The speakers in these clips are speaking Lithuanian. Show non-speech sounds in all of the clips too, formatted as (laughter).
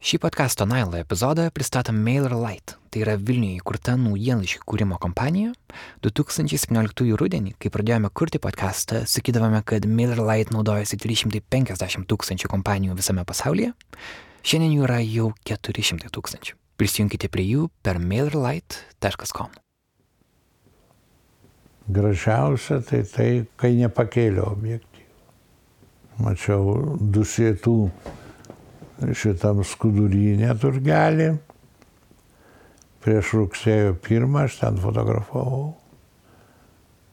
Šį podcast'o Nailo epizodą pristato MailerLite. Tai yra Vilniuje įkurta naujienlaiškių kūrimo kompanija. 2017 rudenį, kai pradėjome kurti podcastą, sakydavome, kad MailerLite naudojasi 350 tūkstančių kompanijų visame pasaulyje. Šiandien jų yra jau 400 tūkstančių. Prisijunkite prie jų per mailerlite.com. Gražiausia tai tai, kai nepakėlė objektyvų. Mačiau du sėtų šitam skudurynė turgelį. Prieš rugsėjo pirmą aš ten fotografavau.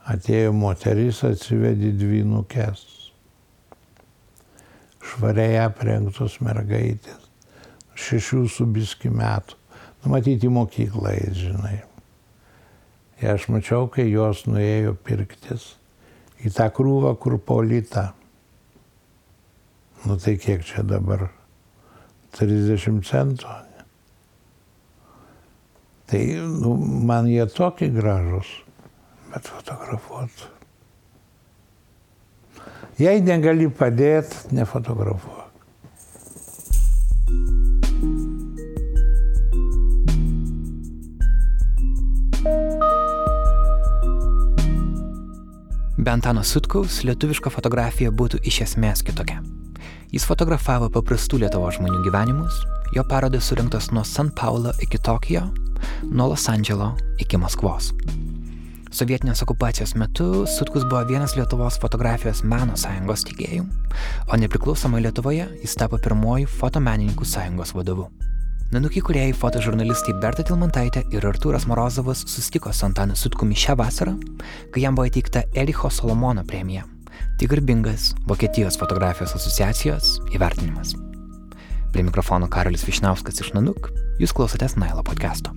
Atėjo moteris, atsivedė dvynukės. Švariai aprengtos mergaitės. Šešių su biski metų. Numatyti mokyklą, žinai. Ir aš mačiau, kai jos nuėjo pirktis į tą krūvą, kur polita. Nu tai kiek čia dabar 30 centų. Tai nu, man jie tokie gražus, bet fotografuot. Jei negali padėti, nefotografuok. Be Antano Sutkaus lietuviška fotografija būtų iš esmės kitokia. Jis fotografavo paprastų Lietuvo žmonių gyvenimus, jo parodos surinktos nuo San Paulo iki Tokijo, nuo Los Andželo iki Maskvos. Sovietinės okupacijos metu Sutkus buvo vienas Lietuvos fotografijos meno sąjungos steigėjų, o nepriklausomai Lietuvoje jis tapo pirmoju fotomenininkų sąjungos vadovu. Nanukiai kuriejai fotožurnalistai Berta Tilmantaitė ir Artūras Morozovas susitiko su Antanu Sutkumi šią vasarą, kai jam buvo įteikta Ericho Solomono premija. Tai garbingas Vokietijos fotografijos asociacijos įvertinimas. Prie mikrofono Karolis Višnauskas iš Nanuk, jūs klausotės Nailo podcast'o.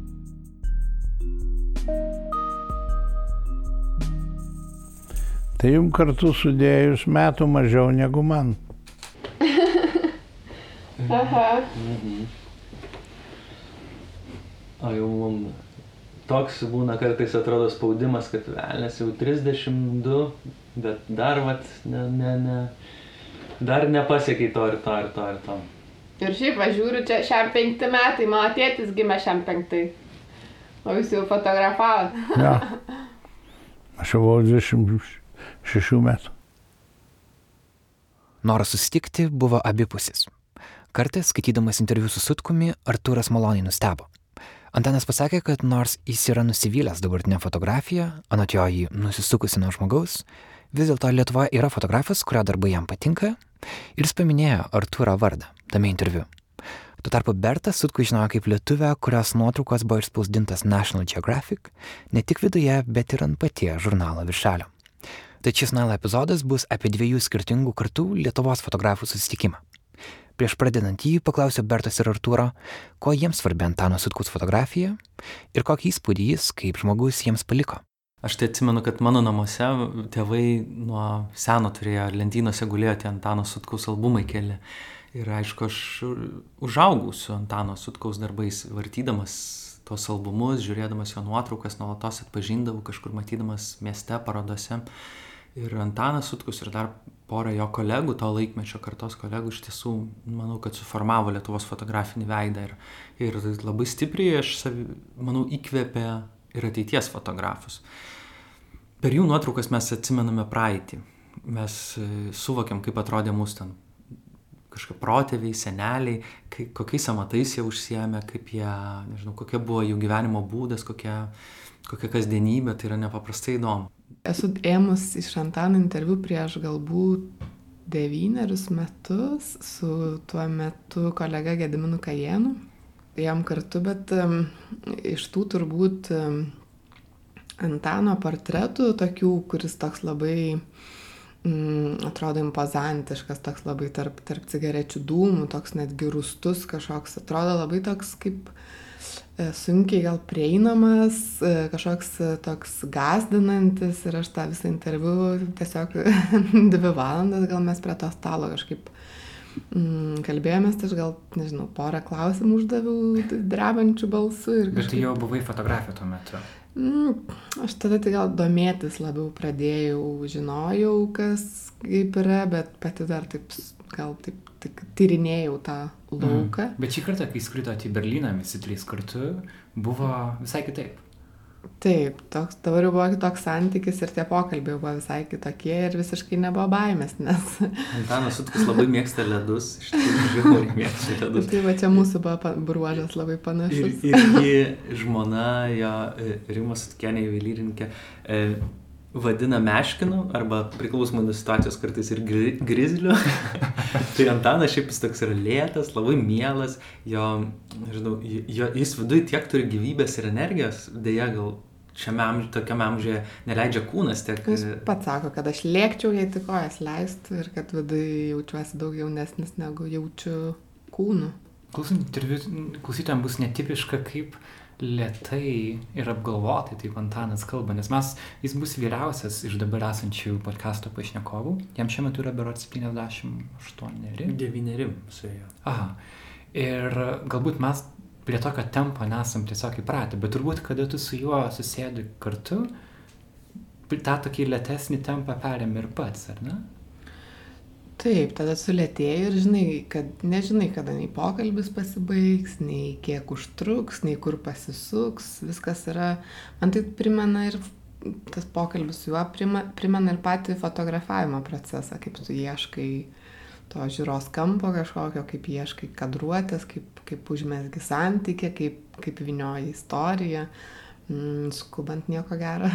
Tai jums kartu sudėjus metų mažiau negu man. (laughs) Aha. O jau mum toks būna kartais atrodo spaudimas, kad velnės jau 32, bet dar vat, ne, ne, ne, dar nepasiekiai to ir to ir to ir to. Ir šiaip važiuoju, čia šiam penkti metai, mano tėtis gimė šiam penktai. O jūs jau fotografavot. Ja. (laughs) Aš jau buvau 26 metų. Noras susitikti buvo abipusis. Kartais, skaitydamas interviu su Sutkumi, Artūras maloniai nustebo. Antanas pasakė, kad nors jis yra nusivylęs dabartinę fotografiją, anot jo jį nusisukusi nuo žmogaus, vis dėlto Lietuvoje yra fotografas, kurio darbai jam patinka, ir jis paminėjo Artūro vardą tame interviu. Tuo tarpu Berta Sutku žinojo kaip lietuvę, kurios nuotraukos buvo išspausdintas National Geographic, ne tik viduje, bet ir ant paties žurnalo viršelio. Tai šis Nailo epizodas bus apie dviejų skirtingų kartų Lietuvos fotografų susitikimą. Prieš pradedant jį paklausiau Bertos ir Artūro, ko jiems svarbi Antano Sutkaus fotografija ir kokį įspūdį jis kaip žmogus jiems paliko. Aš tai atsimenu, kad mano namuose tėvai nuo seno turėjo lentynose gulėjo tie Antano Sutkaus albumai keli. Ir aišku, aš užaugau su Antano Sutkaus darbais, vartydamas tuos albumus, žiūrėdamas jo nuotraukas, nuolatos atpažindavau kažkur matydamas mieste, parodose. Ir Antanas Sutkus ir dar pora jo kolegų, to laikmečio kartos kolegų iš tiesų, manau, kad suformavo Lietuvos fotografinį veidą ir, ir labai stipriai, aš savi, manau, įkvėpė ir ateities fotografus. Per jų nuotraukas mes atsimename praeitį. Mes suvokiam, kaip atrodė mūsų ten kažkokie protėviai, seneliai, kai, kokiais amatais jie užsiemė, kaip jie, nežinau, kokia buvo jų gyvenimo būdas, kokia, kokia kasdienybė, tai yra nepaprastai įdomu. Esu ėmus iš Antano interviu prieš galbūt devynerius metus su tuo metu kolega Gediminu Kajenu. Jam kartu, bet iš tų turbūt Antano portretų, tokių, kuris toks labai mm, atrodo impozantiškas, toks labai tarp, tarp cigarečių dūmų, toks netgi rustus kažkoks, atrodo labai toks kaip sunkiai gal prieinamas, kažkoks toks gazdinantis ir aš tą visą interviu tiesiog (laughs) dvi valandas gal mes prie to stalo kažkaip mm, kalbėjomės, tai aš gal, nežinau, porą klausimų uždaviau drebančių balsų. Ir kažkaip... Bet tu jau buvai fotografė tuo metu. Mm, aš tada tai gal domėtis labiau pradėjau, žinojau, kas kaip yra, bet pati dar taip, gal taip tik tyrinėjau tą lauką. Mm. Bet šį kartą, kai skridote į Berliną visi trys kartu, buvo visai kitaip. Taip, toks, dabar jau buvo kitoks santykis ir tie pokalbiai buvo visai kitokie ir visiškai nebuvo baimės, nes... (laughs) Antanas Sutkus labai mėgsta ledus, iš tikrųjų žiauriai mėgsta ledus. tai va čia mūsų buvo bruožas labai panašus. Ir, ir ji žmona, jo Rimas Sutkenė juvelyrininkė, e, vadina meškinu arba priklausomai nuo situacijos kartais ir gri, grizliu. (laughs) tai Antanas šiaip jis toks yra lėtas, labai mielas, jo, nežinau, jo, jis viduje tiek turi gyvybės ir energijos, dėja gal šiame amžiuje, tokiame amžiuje neleidžia kūnas tiek. Jis pats sako, kad aš lėkčiau, jei tik kojas leistų ir kad viduje jaučiuosi daug jaunesnis negu jaučiu kūnu. Klausytojams bus netipiška, kaip lietai ir apgalvotai taip Antanas kalba, nes mes, jis bus vyriausias iš dabar esančių podkasto pašnekovų, jam šiuo metu yra berot 78. 9 suėjo. Aha. Ir galbūt mes prie tokio tempo nesam tiesiog įpratę, bet turbūt, kada tu su juo susėdi kartu, tą tokį lėtesnį tempą perėmė ir pats, ar ne? Taip tada sulėtėji ir žinai kad nežinai kada nei pokalbis pasibaigs nei kiek užtruks nei kur pasisuks viskas yra man tai primena ir tas pokalbis su juo prima, primena ir patį fotografavimo procesą, kaip tu ieškai to žiūros kampo kažkokio, kaip ieškai kadruotės, kaip, kaip užmesgi santykį, kaip, kaip vinioji istoriją. Mm, skubant nieko gero.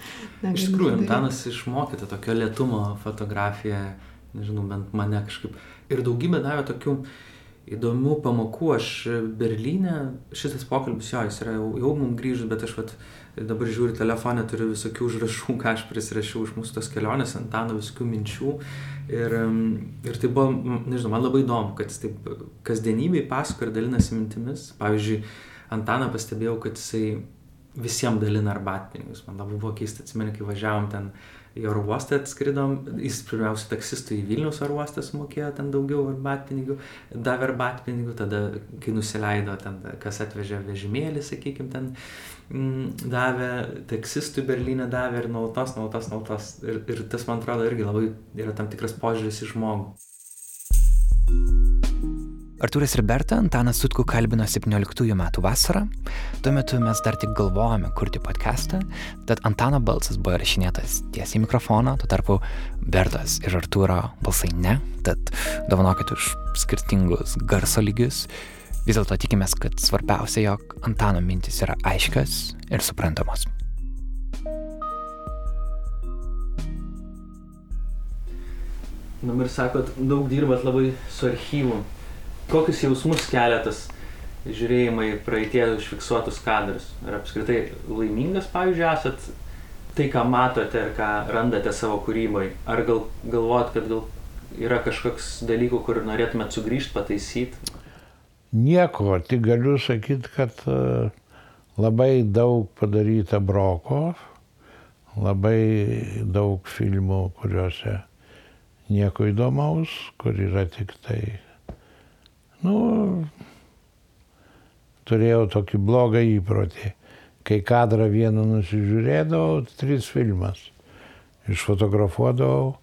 (laughs) Iš tikrųjų, Antanas išmokė tokio lietumo fotografiją nežinau, bent mane kažkaip. Ir daugybė davė tokių įdomių pamokų. Aš Berlyne, šitas pokalbis jo, jis yra jau, jau mums grįžus, bet aš vat, dabar žiūriu telefonę, turiu visokių užrašų, ką aš prisirašiau iš mūsų tos kelionės, Antano visokių minčių. Ir, ir tai buvo, nežinau, man labai įdomu, kad jis taip kasdienybėj pasako ir dalinasi mintimis. Pavyzdžiui, Antaną pastebėjau, kad jisai visiems dalina arbatpinigus. Man labai buvo keista, atsimenu, kai važiavom ten uh, į oro uostą atskridom, jis pirmiausia taksistui į Vilnius oro uostą sumokėjo ten daugiau arbatpinigių, davė arbatpinigių, tada kai nusileido ten, kas atvežė vežimėlį, sakykime, ten mm, davė, taksistui Berlyne davė ir nuolatos, nuolatos, nuolatos. Ir, ir tas, man atrodo, irgi labai yra tam tikras požiūris į žmogų. Artūras ir Berta Antaną Sutku kalbino 17 metų vasarą. Tuo metu mes dar tik galvojame kurti podcastą, tad Antano balsas buvo įrašinėtas tiesiai į mikrofoną, tuo tarpu Bertas ir Artūro balsai ne, tad dovanokit už skirtingus garso lygius. Vis dėlto tikimės, kad svarbiausia, jog Antano mintis yra aiškios ir suprantamos. Dabar sakot, daug dirbat labai su archyvu kokius jausmus kelia tas žiūrėjimai praeitie užfiksuotus kadrus? Ar apskritai laimingas, pavyzdžiui, esat tai, ką matote ir ką randate savo kūrybai? Ar gal galvojat, kad gal yra kažkoks dalykų, kur norėtumėt sugrįžti, pataisyti? Nieko, tik galiu sakyti, kad e, labai daug padaryta broko, labai daug filmų, kuriuose nieko įdomaus, kur yra tik tai Nu, turėjau tokį blogą įprotį. Kai kadrą vieną nusižiūrėdavau, tris filmas išfotografuodavau,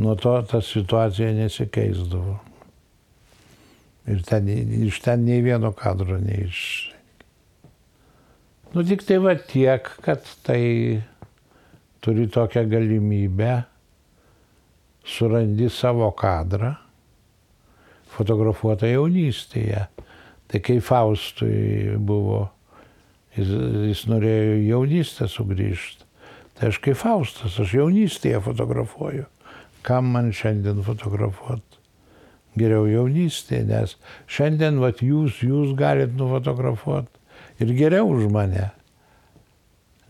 nuo to ta situacija nesikeisdavo. Ir ten, iš ten nei vieno kadro neiš. Nu tik tai va tiek, kad tai turi tokią galimybę, surandi savo kadrą fotografuota jaunystėje. Tai kai Faustui buvo, jis, jis norėjo jaunystę sugrįžti. Tai aš kaip Faustas, aš jaunystėje fotografuoju. Kam man šiandien fotografuoti? Geriau jaunystėje, nes šiandien vat, jūs, jūs galit nufotografuoti ir geriau už mane.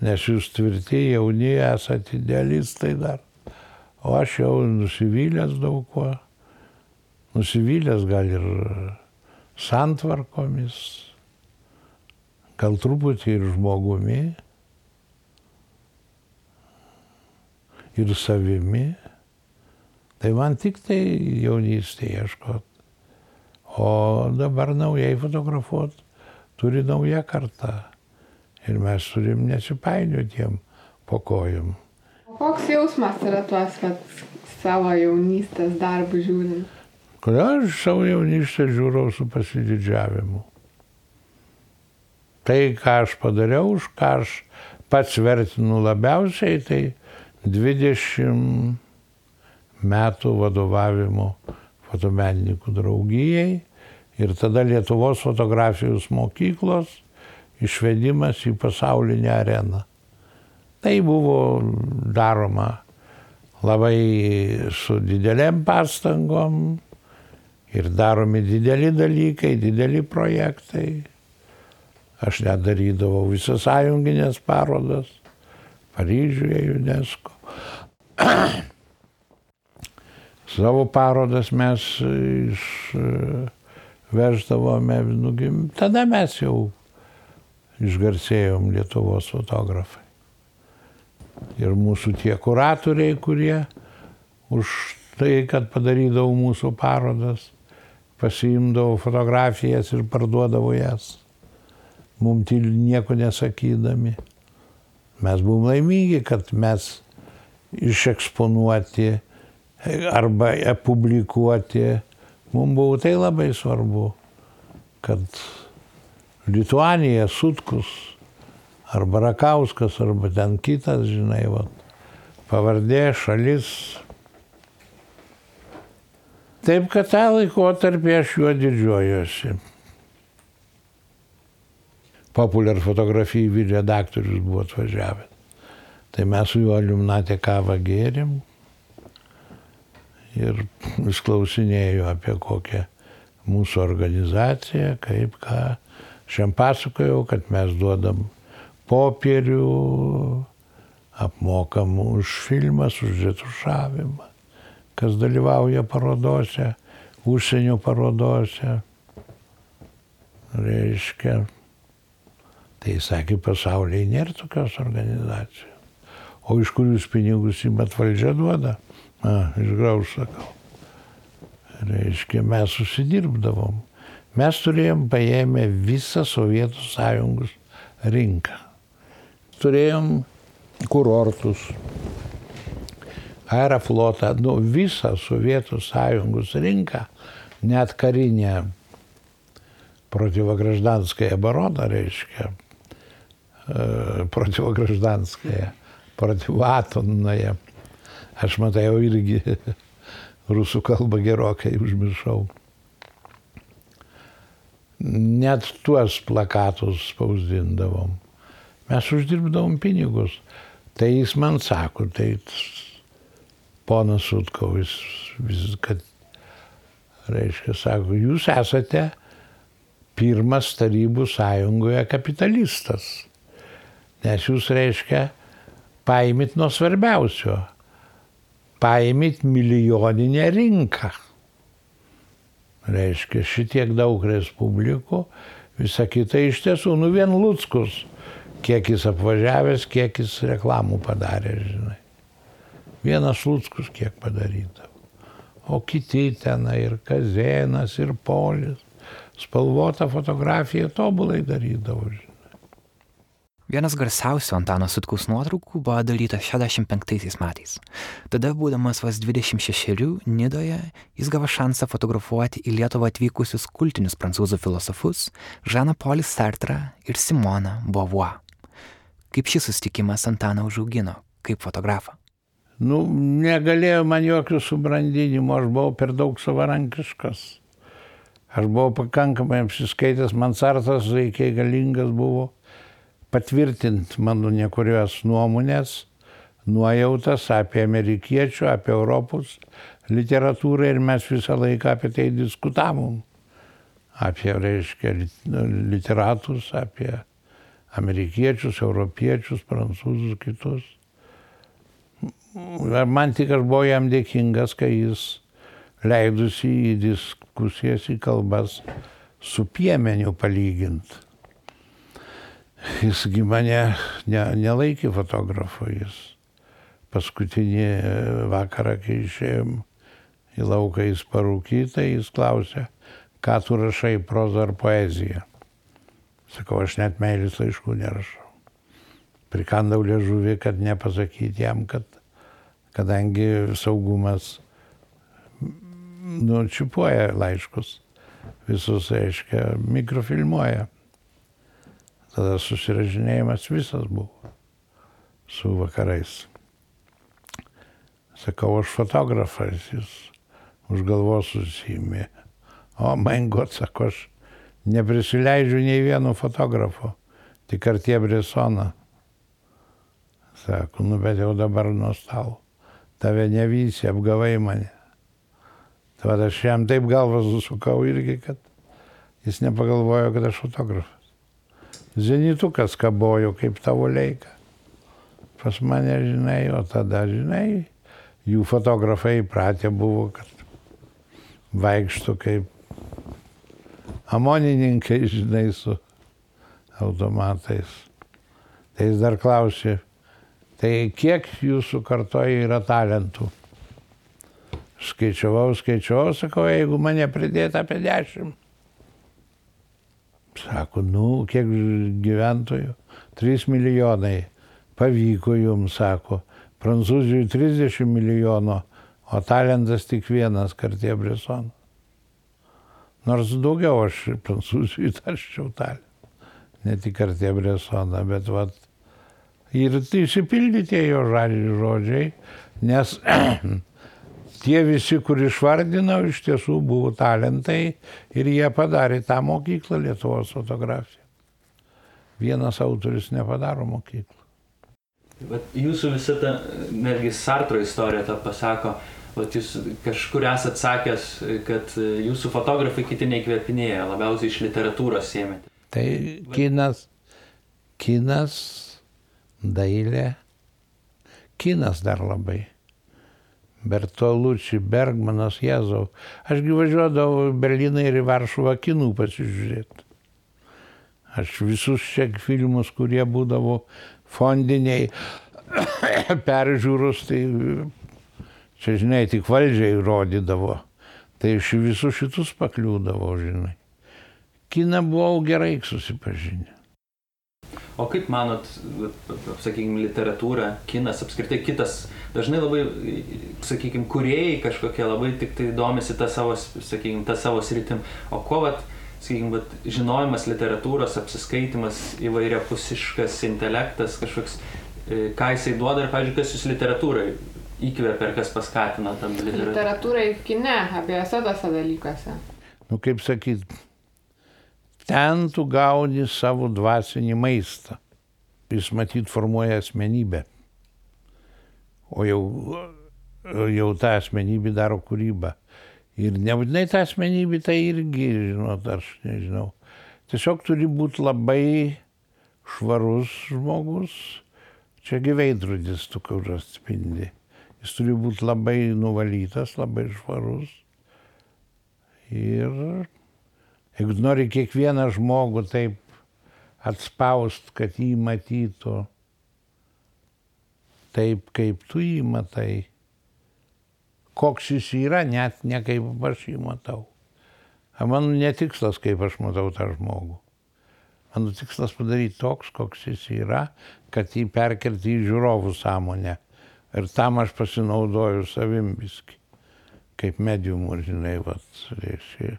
Nes jūs tvirti, jauni, esate idealistai dar. O aš jau nusivylęs daug kuo nusivylęs gal ir santvarkomis, gal truputį ir žmogumi, ir savimi. Tai man tik tai jaunystėje ieškoti. O dabar naujai fotografuot turi nauja karta. Ir mes turim nesipainiotiem po kojom. Koks jausmas yra tuos vat, savo jaunystės darbų žiūrint? Kodėl aš savo jaunystę žiūrau su pasididžiavimu? Tai, ką aš padariau, už ką aš pats vertinu labiausiai, tai 20 metų vadovavimo fotomenininkų draugijai ir tada Lietuvos fotografijos mokyklos išvedimas į pasaulinę areną. Tai buvo daroma labai su dideliam pastangom ir daromi dideli dalykai, dideli projektai. Aš net darydavau visas sąjunginės parodas Paryžiuje, UNESCO. (clears throat) Savo parodas mes išveždavome, nu, tada mes jau išgarsėjom Lietuvos fotografai. Ir mūsų tie kuratoriai, kurie už tai, kad padarydavo mūsų parodas, pasiimdavo fotografijas ir parduodavo jas, mums nieko nesakydami. Mes buvom laimingi, kad mes išeksponuoti arba publikuoti. Mums buvo tai labai svarbu, kad Lituanija, Sutkus, arba Rakauskas, arba ten kitas, žinai, va, pavardė, šalis. Taip, kad tą laikotarpį aš juo didžiuojuosi populiar fotografijų redaktorius buvo atvažiavęs. Tai mes su juo aliumnatė kavą gėrim ir vis klausinėjo apie kokią mūsų organizaciją, kaip ką. Šiam pasakojau, kad mes duodam popierių, apmokam už filmas, už retušavimą, kas dalyvauja parodose, užsienio parodose. Reiškia, Tai sakė, pasaulyje nėra tokios organizacijos. O iš kur jūs pinigus įmat valdžia duoda? A, išgrauž sakau. Reiškia, mes susidirbdavom. Mes turėjom paėmę visą Sovietų sąjungos rinką. Turėjom kurortus, aeroflotą, nu, visą Sovietų sąjungos rinką, net karinę protivograždanskąją baroną, reiškia, e, protivograždanskąją, protivatomnąją. Aš matai jau irgi (laughs) rusų kalbą gerokai užmiršau. Net tuos plakatus spausdindavom. Mes uždirbdavom pinigus. Tai jis man sako, tai ponas Sutkovis, vis, kad, reiškia, sako, jūs esate pirmas Tarybų sąjungoje kapitalistas. Nes jūs reiškia, paimit nuo svarbiausio. Paimit milijoninę rinką. Reiškia, šitiek daug respublikų, visa kita iš tiesų, nu vien Lutskus, kiek jis apvažiavęs, kiek jis reklamų padarė, žinai. Vienas Lutskus kiek padarydavo. O kiti tenai ir Kazėnas, ir Polis spalvotą fotografiją tobulai darydavo. Vienas garsiausių Antano Sutkaus nuotraukų buvo darytas 65 metais. Tada, būdamas vas 26, Nidoje, jis gavo šansą fotografuoti į Lietuvą atvykusius kultinius prancūzų filosofus Žaną Polį Sartrą ir Simoną Beauvoir. Kaip šis susitikimas Antaną užaugino kaip fotografą? Nu, negalėjo man jokių subrandinimų, aš buvau per daug savarankiškas. Aš buvau pakankamai apsiskaitęs, man sartas reikiai galingas buvo patvirtinti mano nekurios nuomonės, nuojautas apie amerikiečių, apie Europos literatūrą ir mes visą laiką apie tai diskutavom. Apie, reiškia, literatus, apie amerikiečius, europiečius, prancūzus, kitus. Man tik aš buvau jam dėkingas, kai jis leidusi į diskusijas, į kalbas su piemeniu palyginti. Jisgi mane ne, nelaikė fotografu, jis paskutinį vakarą, kai išėjom į lauką, jis parūkytą, jis klausė, ką tu rašai, prozą ar poeziją. Sakau, aš net meilės laiškų nerašau. Prikandau liežuvį, kad nepasakyti jam, kad kadangi saugumas nučiupuoja laiškus, visus, reiškia, mikrofilmuoja. Tada susiražinėjimas visas buvo su vakarais. Sakau, aš fotografas, jis už galvos susimė. O, man god, sako, aš neprisileidžiu nei vieno fotografo, tik artie Bresoną. Sako, nu bet jau dabar nuo stalo. Tave nevysi, apgavai mane. Tai aš jam taip galvą susukau irgi, kad jis nepagalvojo, kad aš fotografas. Zenitukas kabojo kaip tavo leika. Pas mane, žinai, o tada, žinai, jų fotografai įpratę buvo, kad vaikštų kaip amonininkai, žinai, su automatais. Tai jis dar klausė, tai kiek jūsų kartoje yra talentų? Skaičiavau, skaičiavau, sakau, jeigu mane pridėta apie dešimt. Sako, nu, kiek gyventojų? 3 milijonai. Pavyko jums, sako. Prancūzijai 30 milijonų, o talentas tik vienas kartie Bresonas. Nors daugiau aš prancūzijai tarščiau talį. Ne tik artė Bresoną, bet vat. Ir tai išsipildyti jo žodžiai, nes (clears throat) tie visi, kur išvardinau, iš tiesų buvo talentai ir jie padarė tą mokyklą Lietuvos fotografiją. Vienas autoris nepadaro mokyklą. Bet jūsų visą tą, netgi Sartro istorija tą pasako, Vat jūs kažkur esat sakęs, kad jūsų fotografai kiti neįkvėpinėja, labiausiai iš literatūros sėmėte. Tai kinas, kinas, dailė, kinas dar labai. Bertolucci, Bergmanas, Jėzau. Ašgi važiuodavau į Berliną ir į Varšuvą kinų pasižiūrėti. Aš visus čia filmus, kurie būdavo fondiniai (coughs) peržiūrus, tai Čia, žinai, tik valdžiai rodydavo. Tai iš visų šitus pakliūdavo, žinai. Kiną buvau gerai susipažinę. O kaip manot, sakykime, literatūra, kinas, apskritai kitas, dažnai labai, sakykime, kuriejai kažkokie labai tik tai domisi tą savo, sakykime, tą savo sritim. O ko, vat, sakykime, vat, žinojimas literatūros, apsiskaitimas, įvairiapusiškas intelektas, kažkoks, e, ką jisai duoda ir, pavyzdžiui, kas jūs literatūrai įkvėpė ir kas paskatino tam literatūrai? Literatūrai kine, abiejose tose dalykuose. Nu, kaip sakyt, ten tu gauni savo dvasinį maistą. Jis matyt formuoja asmenybę. O jau, jau ta asmenybė daro kūrybą. Ir nebūtinai ta asmenybė tai irgi, žinot, aš nežinau. Tiesiog turi būti labai švarus žmogus. Čia gyveidrodis tu, kur atspindi. Jis turi būti labai nuvalytas, labai švarus. Ir jeigu nori kiekvieną žmogų taip atspaust, kad jį matytų taip, kaip tu jį matai, koks jis yra, net ne kaip aš jį matau. Mano netikslas, kaip aš matau tą žmogų. Mano tikslas padaryti toks, koks jis yra, kad jį perkelti į žiūrovų sąmonę Ir tam aš pasinaudoju savim viski. Kaip mediumų, žinai, vat, reiškia,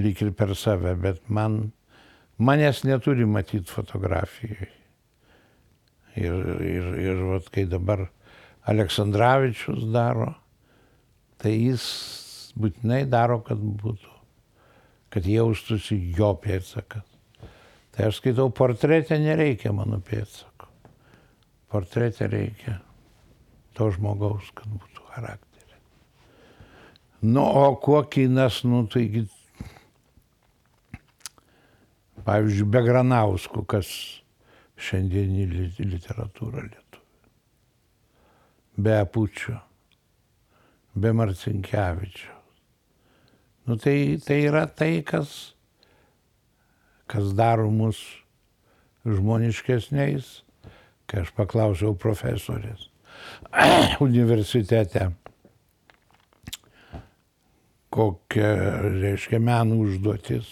lyg ir per save, bet man, manęs neturi matyti fotografijoje. Ir, ir, ir vat, kai dabar Aleksandраvičius daro, tai jis būtinai daro, kad būtų, kad jaustųsi jo pėtsakas. Tai aš skaitau portretę, nereikia mano pėtsako. Portretę reikia to žmogaus, kad būtų charakterė. Nu, o kuo kinas, nu, taigi, pavyzdžiui, be Granauskų, kas šiandienį literatūrą lietuvių. Be Apučio, be Marcinkievičio. Nu, tai, tai yra tai, kas, kas daro mus žmoniškesniais, kai aš paklausiau profesorės (clears throat) universitete. kokia, reiškia, menų užduotis.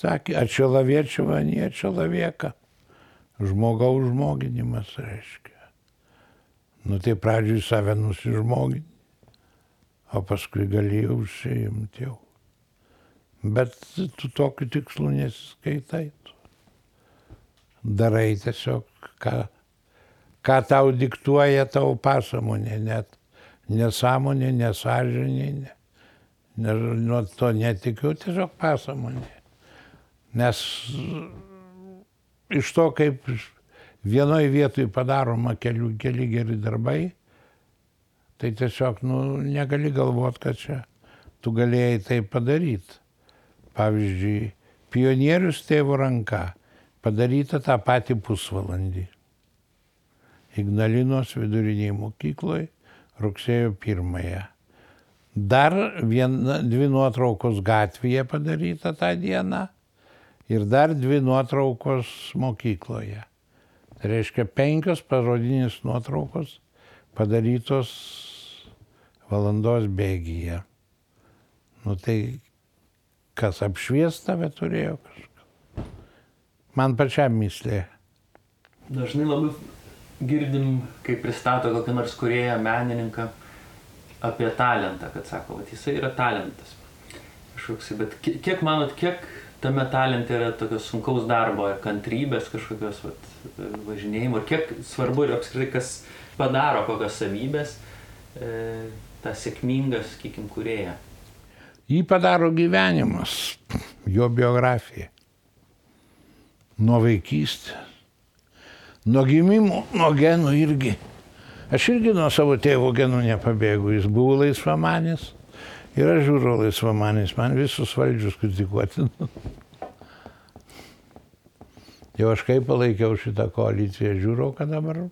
Sakė, atšilaviečių vaniečio lavieka. Žmogaus žmoginimas reiškia. Nu tai pradžiui save nusižmoginti, o paskui galėjau užsiimti jau. Bet tu tokiu tikslu nesiskaitai. Tu. Darai tiesiog, ką, ką tau diktuoja tavo pasąmonė, net nesąmonė, nesažinė. Ne. Nuo to netikiu, tiesiog pasąmonė. Nes iš to, kaip vienoje vietoje padaroma keli, keli geri darbai, tai tiesiog nu, negali galvoti, kad čia tu galėjai tai padaryti. Pavyzdžiui, pionierius tėvo ranka padaryta tą patį pusvalandį. Ignalinos viduriniai mokykloje rugsėjo pirmąją. Dar viena, dvi nuotraukos gatvėje padaryta tą dieną ir dar dvi nuotraukos mokykloje. Tai reiškia penkios parodinės nuotraukos padarytos valandos bėgyje. Nu tai kas apšvies tave turėjo kažkas. Man pačiam mislė. Dažnai labai girdim, kai pristato kokį nors kurėją, menininką, apie talentą, kad sako, kad jisai yra talentas. Kažkoks, bet kiek manot, kiek tame talente yra tokios sunkaus darbo ir kantrybės kažkokios vat, važinėjimo, ir kiek svarbu ir apskritai, kas padaro kokios savybės e, tą sėkmingą, sakykim, kurėją. Jį padaro gyvenimas, jo biografija. Nuo vaikystės nuo gimimo, nuo genų irgi. Aš irgi nuo savo tėvo genų nepabėgu, jis buvo laisvamanis ir aš žiūriu laisvamanis, man visus valdžius kritikuoti. Jau aš kaip palaikiau šitą koaliciją, žiūriu, ką dabar.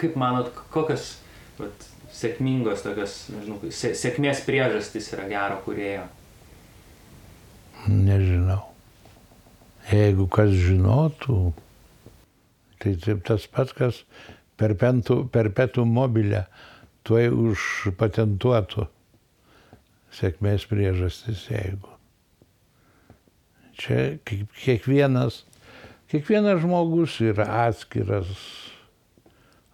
kaip manot, kokios vat, sėkmingos tokios, nežinau, sėkmės priežastys yra gero kurėjo? Nežinau. Jeigu kas žinotų, tai taip tas pats, kas perpetų, perpetų mobilę tuoj užpatentuotų sėkmės priežastis, jeigu. Čia kiekvienas, kiekvienas žmogus yra atskiras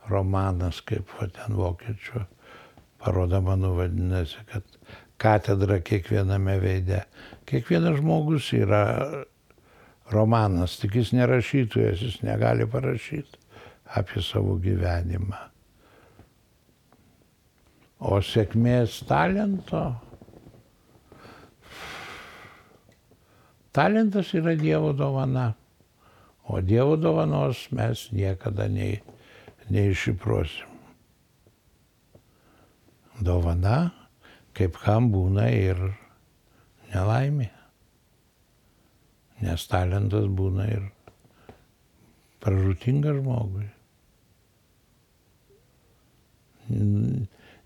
romanas, kaip va, ten vokiečių paroda mano vadinasi, kad katedra kiekviename veide. Kiekvienas žmogus yra romanas, tik jis nerašytojas, jis negali parašyti apie savo gyvenimą. O sėkmės talento. Talentas yra Dievo dovana, o Dievo dovanos mes niekada nei, neišsiprosim. Dovana, kaip kam būna ir nelaimė nes talentas būna ir pražutingas žmogui.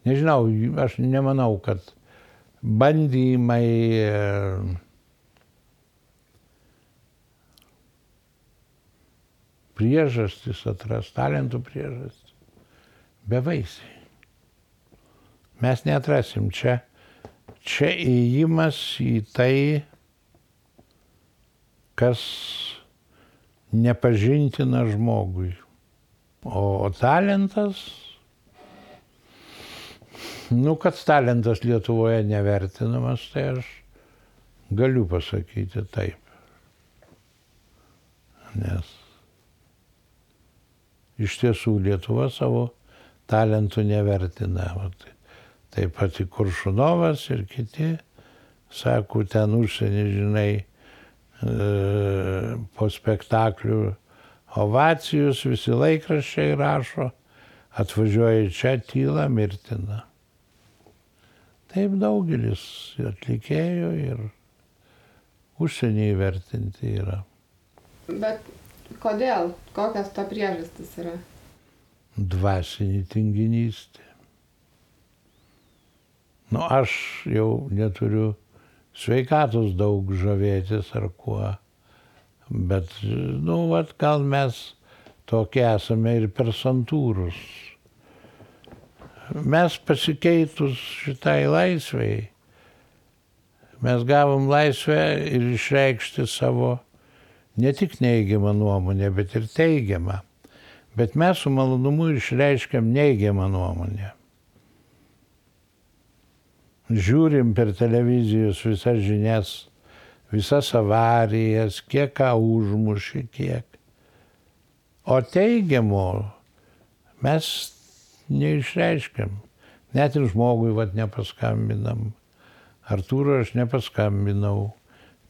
Nežinau, aš nemanau, kad bandymai e, priežastis atras, talentų priežastis, bevaisiai. Mes netrasim čia, čia įėjimas į tai, kas nepažintina žmogui. O talentas, nu, kad talentas Lietuvoje nevertinamas, tai aš galiu pasakyti taip. Nes iš tiesų Lietuva savo talentų nevertina. Taip pat ir Kuršunovas ir kiti, sako, ten užsienį, žinai, E, po spektaklių ovacijus, visi laikraščiai rašo, atvažiuoja čia tyla mirtina. Taip daugelis atlikėjų ir užsienį įvertinti yra. Bet kodėl? Kokias to priežastis yra? Dvasinį tinginystę. Nu, aš jau neturiu sveikatos daug žavėtis ar kuo. Bet, nu, vat, gal mes tokie esame ir per santūrus. Mes pasikeitus šitai laisviai, mes gavom laisvę ir išreikšti savo ne tik neigiamą nuomonę, bet ir teigiamą. Bet mes su malonumu išreiškiam neigiamą nuomonę. Žiūrim per televizijos visas žinias, visas avarijas, kiek ką užmušė, kiek. O teigiamo mes neišreiškiam. Net ir žmogui vat nepaskambinam. Artūro aš nepaskambinau,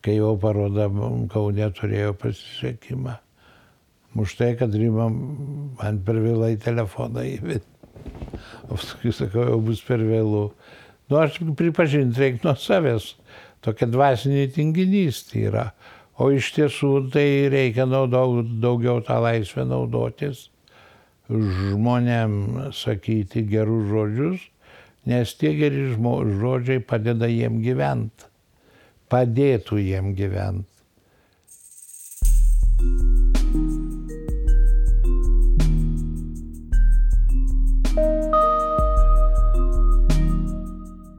kai jo paroda Kaune turėjo pasisekimą. Už tai, kad Rima man per vėlai telefoną įvedė. O paskui sakau, jau bus per vėlų. Nu, aš pripažinti reikia nuo savęs. Tokia dvasinė tinginystė yra. O iš tiesų tai reikia naudau, daugiau tą laisvę naudotis žmonėm sakyti gerus žodžius, nes tie geri žodžiai padeda jiem gyventi, padėtų jiem gyventi.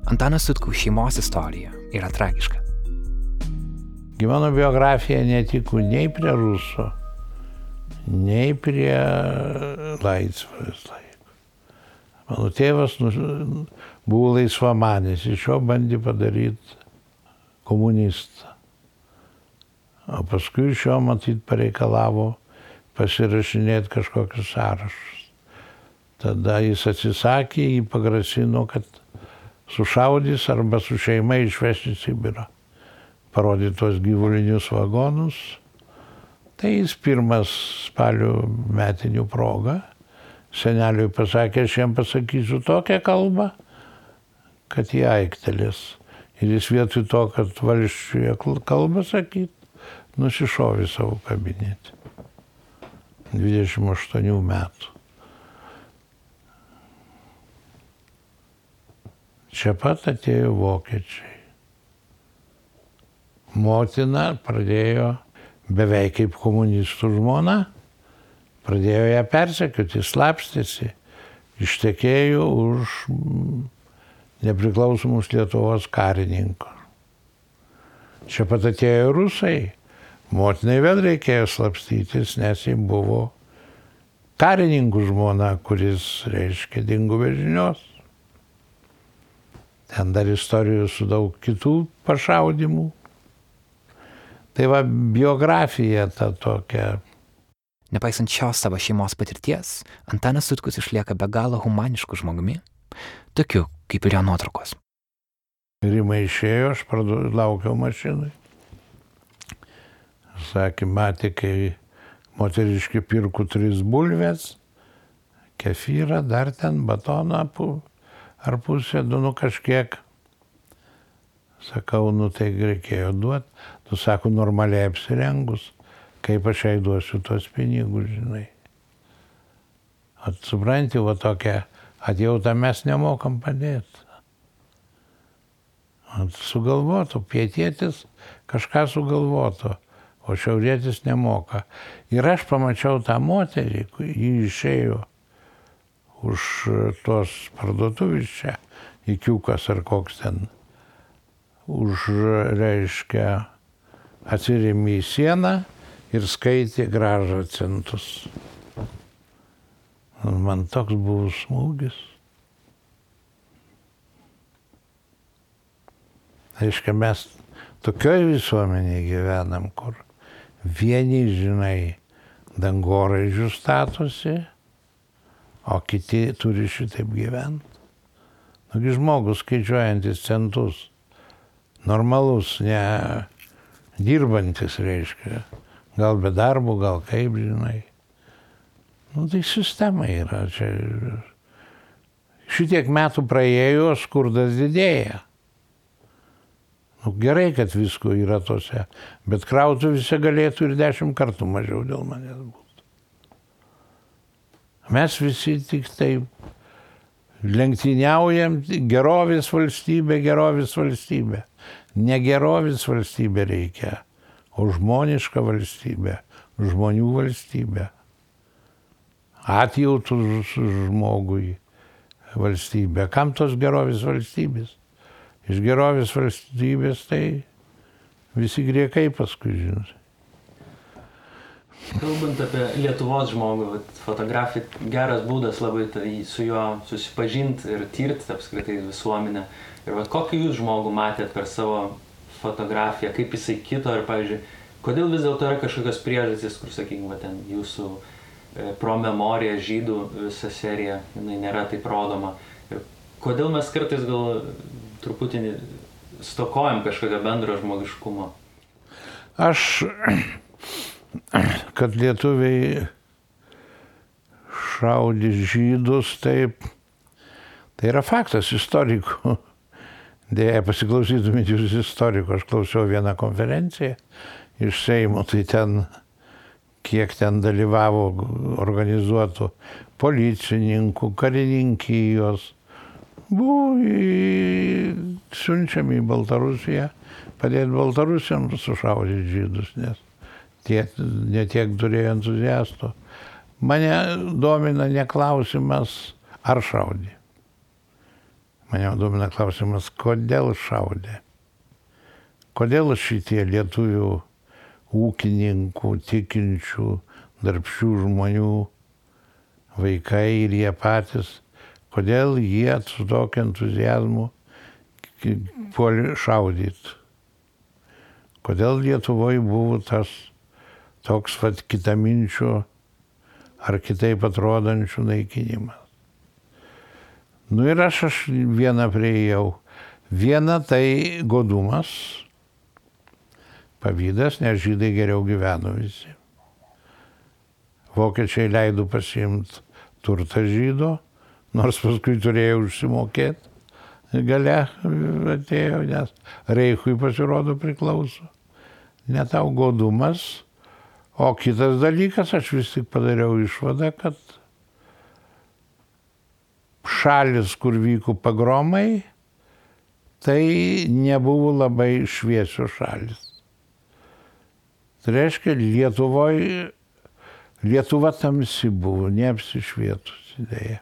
Antanas Sutkaus šeimos istorija yra tragiška. Mano biografija netiko nei prie rusų, nei prie laisvės laiko. Mano tėvas buvo laisvamanis, iš jo bandė padaryti komunistą. O paskui iš jo matyt pareikalavo pasirašinėti kažkokius sąrašus. Tada jis atsisakė, jį pagrasino, kad sušaudys arba su šeima išveš į Sibirą. Parodė tuos gyvulinius vagonus Tai jis pirmas spalio metinių proga seneliui pasakė, aš jam pasakysiu tokią kalbą, kad jie aiktelės. Ir jis vietoj to, kad valščiuje kalbą sakyt, nusišovė savo kabinetį. 28 metų. Čia pat atėjo vokiečiai. Motina pradėjo beveik kaip komunistų žmona, pradėjo ją persekioti, slapstėsi, ištekėjo už nepriklausomus Lietuvos karininkus. Čia pat atėjo rusai, motinai vėl reikėjo slapstytis, nes jis buvo karininkų žmona, kuris, reiškia, dingo be žinios. Ten dar istorijų su daug kitų pašaudimų. Tai va biografija ta tokia. Nepaisant šios savo šeimos patirties, Antanas Sutkus išlieka be galo humanišku žmogumi, tokiu kaip ir jo nuotraukos. Rima išėjo, aš pradu, laukiau mašinai. Sakė, matė, kai moteriški pirkų tris bulves, kefyrą, dar ten batoną ar pusę, nu kažkiek. Sakau, nu tai reikėjo duoti. Tu sako, normaliai apsirengus, kaip aš jai duosiu tos pinigus, žinai. Atsupranti, va tokia atjauta mes nemokam padėti. Sugalvotų, pietėtis kažką sugalvotų, o šiaurėtis nemoka. Ir aš pamačiau tą moterį, ji išėjo už tos parduotuvės čia, įkiukas ar koks ten, už, reiškia, atsirėmė į sieną ir skaitė gražą centus. Man toks buvo smūgis. Aiškia, mes tokioj visuomenėje gyvenam, kur vieni, žinai, dangoraižių statosi, o kiti turi šitaip gyventi. Nugi žmogus skaičiuojantis centus, normalus, ne dirbantis, reiškia. Gal be darbo, gal kaip, žinai. Nu, tai sistema yra čia. Šitiek metų praėjo, skurdas didėja. Nu, gerai, kad visko yra tose, bet krautų visi galėtų ir dešimt kartų mažiau dėl manęs būtų. Mes visi tik taip lenktyniaujam, gerovės valstybė, gerovės valstybė. Negerovės valstybė reikia, o žmoniška valstybė, žmonių valstybė. Atjautų žmogui, valstybė. Kam tos gerovės valstybės? Iš gerovės valstybės tai visi griekai paskui žinot. Kalbant apie Lietuvos žmogų, fotografija geras būdas labai tai su juo susipažinti ir tirti apskritai visuomenę. Ir vat, kokį jūs žmogų matėt per savo fotografiją, kaip jisai kito ir, pavyzdžiui, kodėl vis dėlto yra kažkokios priežastys, kur, sakykime, ten jūsų e, pro memorija žydų visa serija, jinai nėra taip rodoma. Ir kodėl mes kartais gal truputį stokojam kažkokio bendro žmogiškumo? Aš kad lietuviai šaudys žydus, taip, tai yra faktas istorikų. Dėja, pasiklausytumėt jūs istorikų, aš klausiau vieną konferenciją iš Seimo, tai ten, kiek ten dalyvavo organizuotų policininkų, karininkijos, buvo siunčiami į Baltarusiją, padėti Baltarusiams sušaudyti žydus, nes tie, netiek turėjo entuziastų. Mane domina ne klausimas, ar šaudė. Mane domina klausimas, kodėl šaudė. Kodėl šitie lietuvių ūkininkų, tikinčių, darbščių žmonių vaikai ir jie patys, kodėl jie su tokiu entuzijazmu puolė šaudyti. Kodėl Lietuvoje buvo tas toks vat kitaminčių ar kitaip atrodančių naikinimas. Nu ir aš, aš vieną prieėjau. Viena tai godumas, pavydas, nes žydai geriau gyveno visi. Vokiečiai leido pasimti turtą žydo, nors paskui turėjo užsimokėti. Gale atėjo, nes Reichui pasirodo priklauso. Ne tau godumas, O kitas dalykas, aš vis tik padariau išvadą, kad šalis, kur vyko pagromai, tai nebuvo labai šviesios šalis. Tai reiškia, Lietuvoje, Lietuva tamsi buvo, neapsišvietusi dėja.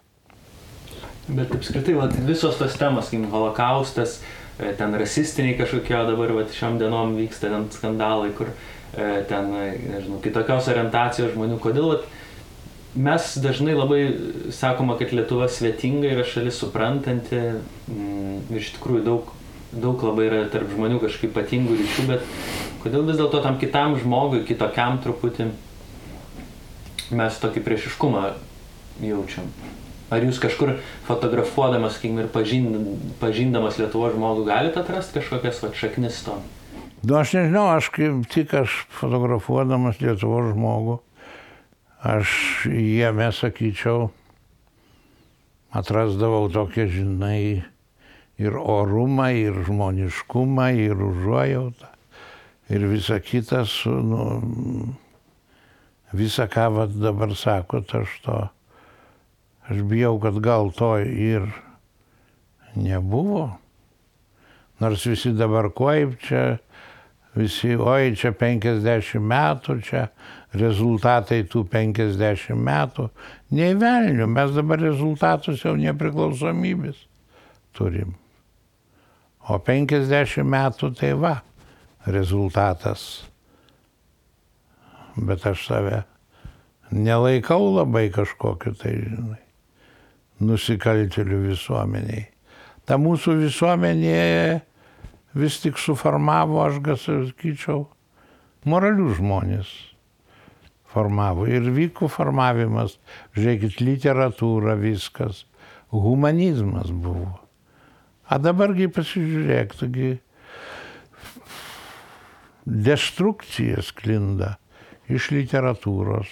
Bet apskritai, vat, visos tos temos, kaip holokaustas, e, ten rasistiniai kažkokie, dabar vat, šiom dienom vyksta ten skandalai, kur E, ten, nežinau, kitokios orientacijos žmonių. Kodėl vat, mes dažnai labai sakoma, kad Lietuva svetinga yra šalis suprantanti, mm, iš tikrųjų daug, daug labai yra tarp žmonių kažkaip ypatingų ryšių, bet kodėl vis dėlto tam kitam žmogui, kitokiam truputį mes tokį priešiškumą jaučiam? Ar jūs kažkur fotografuodamas, sakykim, ir pažindamas Lietuvo žmogų galite atrasti kažkokias va, šaknis to? Nu, aš nežinau, aš kaip tik aš fotografuodamas Lietuvos žmogų, aš jame, sakyčiau, atrasdavau tokią, žinai, ir orumą, ir žmoniškumą, ir užuojautą, ir visa kita su, nu, visa ką vat, dabar sakot, aš to, aš bijau, kad gal to ir nebuvo. Nors visi dabar kaip čia visi, oi, čia 50 metų, čia rezultatai tų 50 metų. Nei velnių, mes dabar rezultatus jau nepriklausomybės turim. O 50 metų tai va, rezultatas. Bet aš save nelaikau labai kažkokiu tai, žinai, nusikaltėlių visuomeniai. Ta mūsų visuomenė vis tik suformavo, aš gal sakyčiau, moralių žmonės formavo. Ir vyko formavimas, žiūrėkit, literatūra, viskas, humanizmas buvo. A dabargi pasižiūrėk, taigi destrukcija sklinda iš literatūros,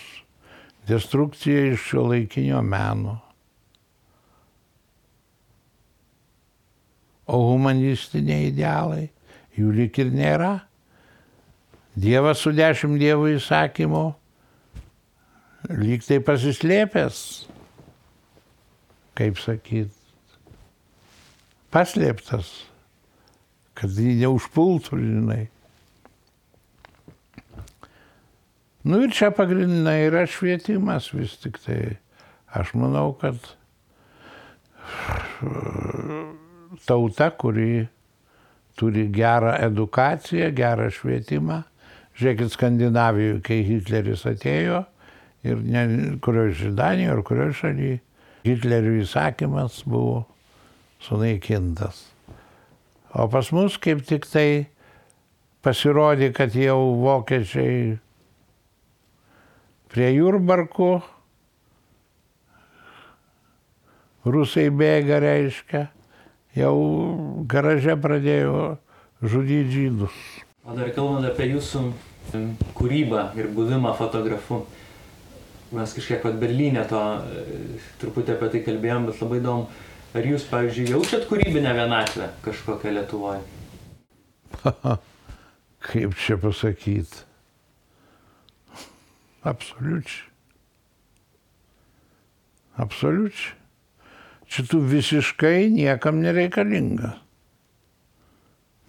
destrukcija iš šio laikinio meno. o humanistiniai idealai, jų lik ir nėra. Dievas su dešimt dievų įsakymų lyg tai pasislėpęs, kaip sakyt, paslėptas, kad jį neužpultų, žinai. Nu ir čia pagrindinai yra švietimas vis tik tai. Aš manau, kad (sighs) tauta, kuri turi gerą edukaciją, gerą švietimą. Žiūrėkit, Skandinavijoje, kai Hitleris atėjo ir ne kurioje iš Danijoje ar kurioje šalyje, Hitlerio įsakymas buvo sunaikintas. O pas mus kaip tik tai pasirodė, kad jau vokiečiai prie Jurbarkų, rusai bėga reiškia, jau garaže pradėjo žudyti žydus. O dar kalbant apie jūsų kūrybą ir buvimą fotografu. Mes kažkiek pat Berlyne to truputį apie tai kalbėjom, bet labai įdomu, ar jūs, pavyzdžiui, jaučiat kūrybinę vienatvę kažkokią Lietuvoje? (laughs) Kaip čia pasakyti? Absoliučiai. Absoliučiai. Čia tu visiškai niekam nereikalinga.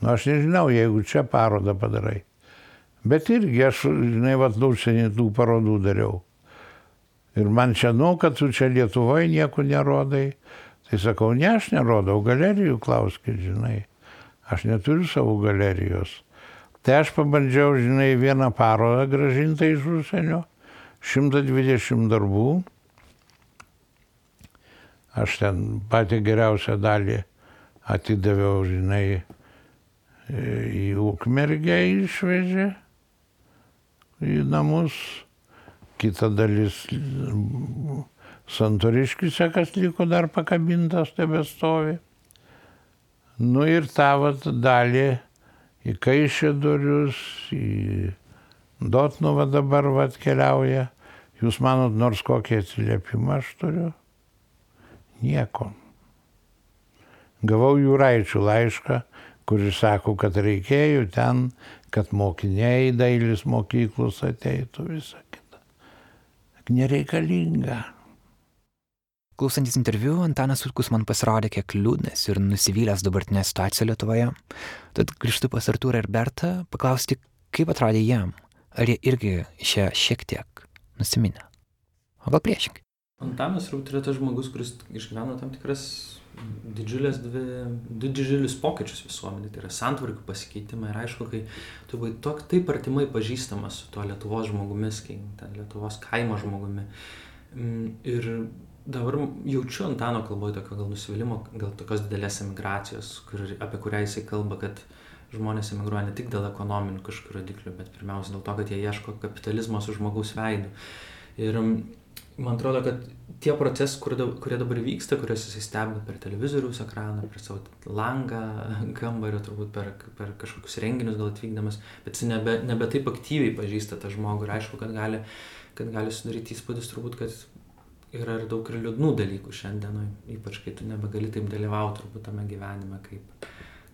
Nu, aš nežinau, jeigu čia parodą padarai. Bet irgi aš, žinai, vad, užsienį tų parodų dariau. Ir man čia, nu, kad tu čia Lietuvoje nieko nerodai. Tai sakau, ne, aš nerodau, galerijų klauskit, žinai. Aš neturiu savo galerijos. Tai aš pabandžiau, žinai, vieną parodą gražintą iš užsienio, 120 darbų. Aš ten patį geriausią dalį atidaviau, žinai, į Ukmergę išvežė į namus. Kita dalis Santoriškise, kas liko dar pakabintas, tebe stovi. Nu ir tą vat dalį į Kaišėdorius, į Dotnuvą dabar vat keliauja. Jūs manot, nors kokį atsiliepimą aš turiu? Nieko. Gavau jūraičių laišką, kuris sako, kad reikėjo ten, kad mokiniai dailės mokyklos ateitų visą kitą. Nereikalinga. Klausantis interviu, Antanas Urkus man pasirodė kiek liūdnas ir nusivylęs dabartinė situacija Lietuvoje. Tad grįžtu pas Artūrą ir Bertą paklausti, kaip atrodė jam. Ar jie irgi išėjo šiek tiek nusiminę? O gal priešingai? Antanas turbūt yra tas žmogus, kuris išgyveno tam tikras didžiulės dvi, du didžiulius pokyčius visuomenė, tai yra santvarkų pasikeitimą ir aišku, kai tu buvai tok, taip artimai pažįstamas su tuo Lietuvos žmogumis, kai ten Lietuvos kaimo žmogumi. Ir dabar jaučiu Antano kalboje tokio gal nusivylimą, gal tokios didelės emigracijos, kur, apie kurią jisai kalba, kad žmonės emigruoja ne tik dėl ekonominių kažkokių rodiklių, bet pirmiausia dėl to, kad jie ieško kapitalizmo su žmogaus veidu. Ir man atrodo, kad tie procesai, kur, kurie dabar vyksta, kuriuos jisai stebi per televizoriaus ekraną, per savo langą, (laughs) kambario, turbūt per, per kažkokius renginius gal atvykdamas, bet jis nebe, nebe taip aktyviai pažįsta tą žmogų ir aišku, kad gali, kad gali sudaryti įspūdis turbūt, kad yra ir daug ir liūdnų dalykų šiandienoje, ypač kai tu nebegali taip dalyvauti turbūt tame gyvenime, kaip,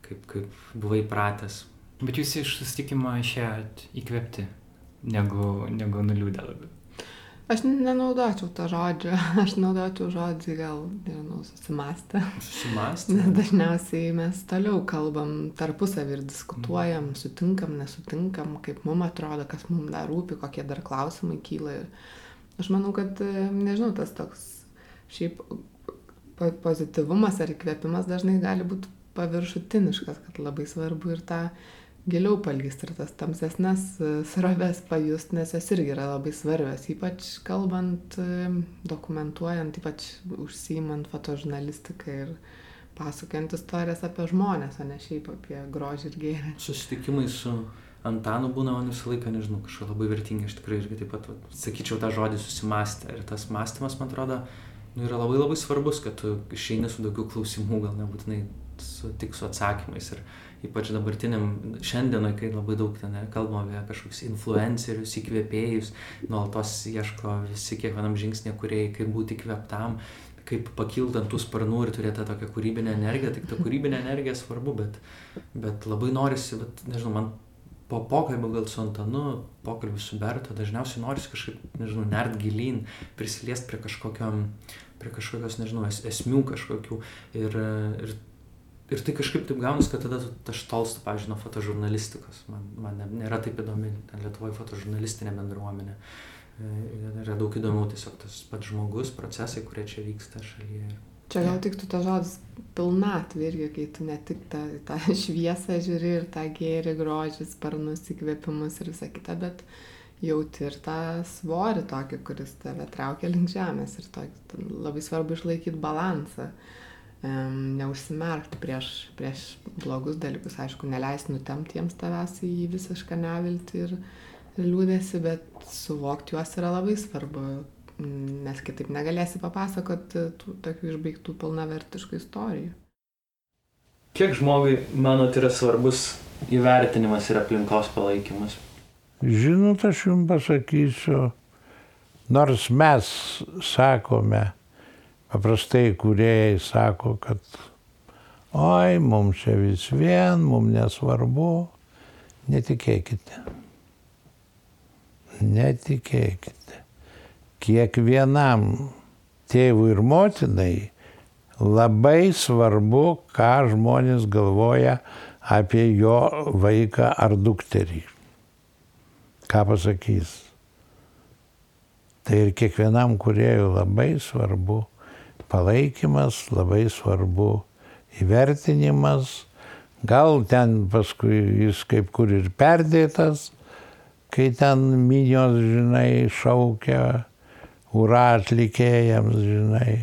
kaip, kaip buvai pratęs. Bet jūs iš susitikimo išėjot įkvėpti, negu, negu nuliūdę labiau. Aš nenaudočiau tą žodžią, (laughs) aš naudočiau žodį gal, nežinau, susimastę. Susimastę. Nes dažniausiai mes toliau kalbam tarpusavį ir diskutuojam, sutinkam, nesutinkam, kaip mums atrodo, kas mums dar rūpi, kokie dar klausimai kyla. Ir aš manau, kad, nežinau, tas toks šiaip pozityvumas ar įkvėpimas dažnai gali būti paviršutiniškas, kad labai svarbu ir tą giliau palyst ir tas tamsesnes sroves pajust, nes jos irgi yra labai svarbios, ypač kalbant, dokumentuojant, ypač užsiimant fotožurnalistiką ir pasakojant istorijas apie žmonės, o ne šiaip apie grožį ir gėrį. Susitikimai su Antanu būna man visą laiką, nežinau, kažkokie labai vertingi, aš tikrai irgi taip pat, va, sakyčiau, tą žodį susimastę. Ir tas mąstymas, man atrodo, nu, yra labai labai svarbus, kad tu išeini su daugiau klausimų, gal nebūtinai su, tik su atsakymais. Ir ypač dabartiniam šiandienai, kai labai daug ten kalbam apie kažkokius influencerius, įkvėpėjus, nuolatos ieško visi kiekvienam žingsnė, kurie kaip būti įkvėptam, kaip pakilti ant tų sparnų ir turėti tokią kūrybinę energiją, tik ta kūrybinė energija svarbu, bet, bet labai norisi, bet, nežinau, man po pokalbio gal su Antanu, pokalbį su Berto, dažniausiai norisi kažkaip, nežinau, nert gilyn, prisiliest prie kažkokiam, prie kažkokios, nežinau, es, esmių kažkokių. Ir, ir ir tai kažkaip taip gaunasi, kad tada aš tolstu, pavyzdžiui, nuo fotožurnalistikos. Man, man nėra taip įdomi Lietuvoje fotožurnalistinė bendruomenė. E, yra daug įdomiau tiesiog tas pats žmogus, procesai, kurie čia vyksta šalyje. Čia gal tiktų ta žodis pilnatvė irgi, kai tu ne tik tą, tą (laughs) šviesą žiūri ir tą gėrį, grožį, sparnus, įkvėpimus ir visą kitą, bet jauti ir tą svorį tokį, kuris tave traukia link žemės ir tokį, labai svarbu išlaikyti balansą, um, neužsimerkti prieš, prieš blogus dalykus, aišku, neleisti nutemti jiems tavęs į visišką neviltį ir, ir liūdėsi, bet suvokti juos yra labai svarbu nes kitaip negalėsi papasakoti tų tokių išbaigtų pilnavertiškų istorijų. Kiek žmogui, manot, yra svarbus įvertinimas ir aplinkos palaikymas? Žinot, aš jums pasakysiu, nors mes sakome, paprastai kuriejai sako, kad oi, mums čia vis vien, mums nesvarbu, netikėkite. Netikėkite kiekvienam tėvui ir motinai labai svarbu, ką žmonės galvoja apie jo vaiką ar dukterį. Ką pasakys. Tai ir kiekvienam kuriejui labai svarbu palaikymas, labai svarbu įvertinimas. Gal ten paskui jis kaip kur ir perdėtas, kai ten minios, žinai, šaukia ura atlikėjams, žinai.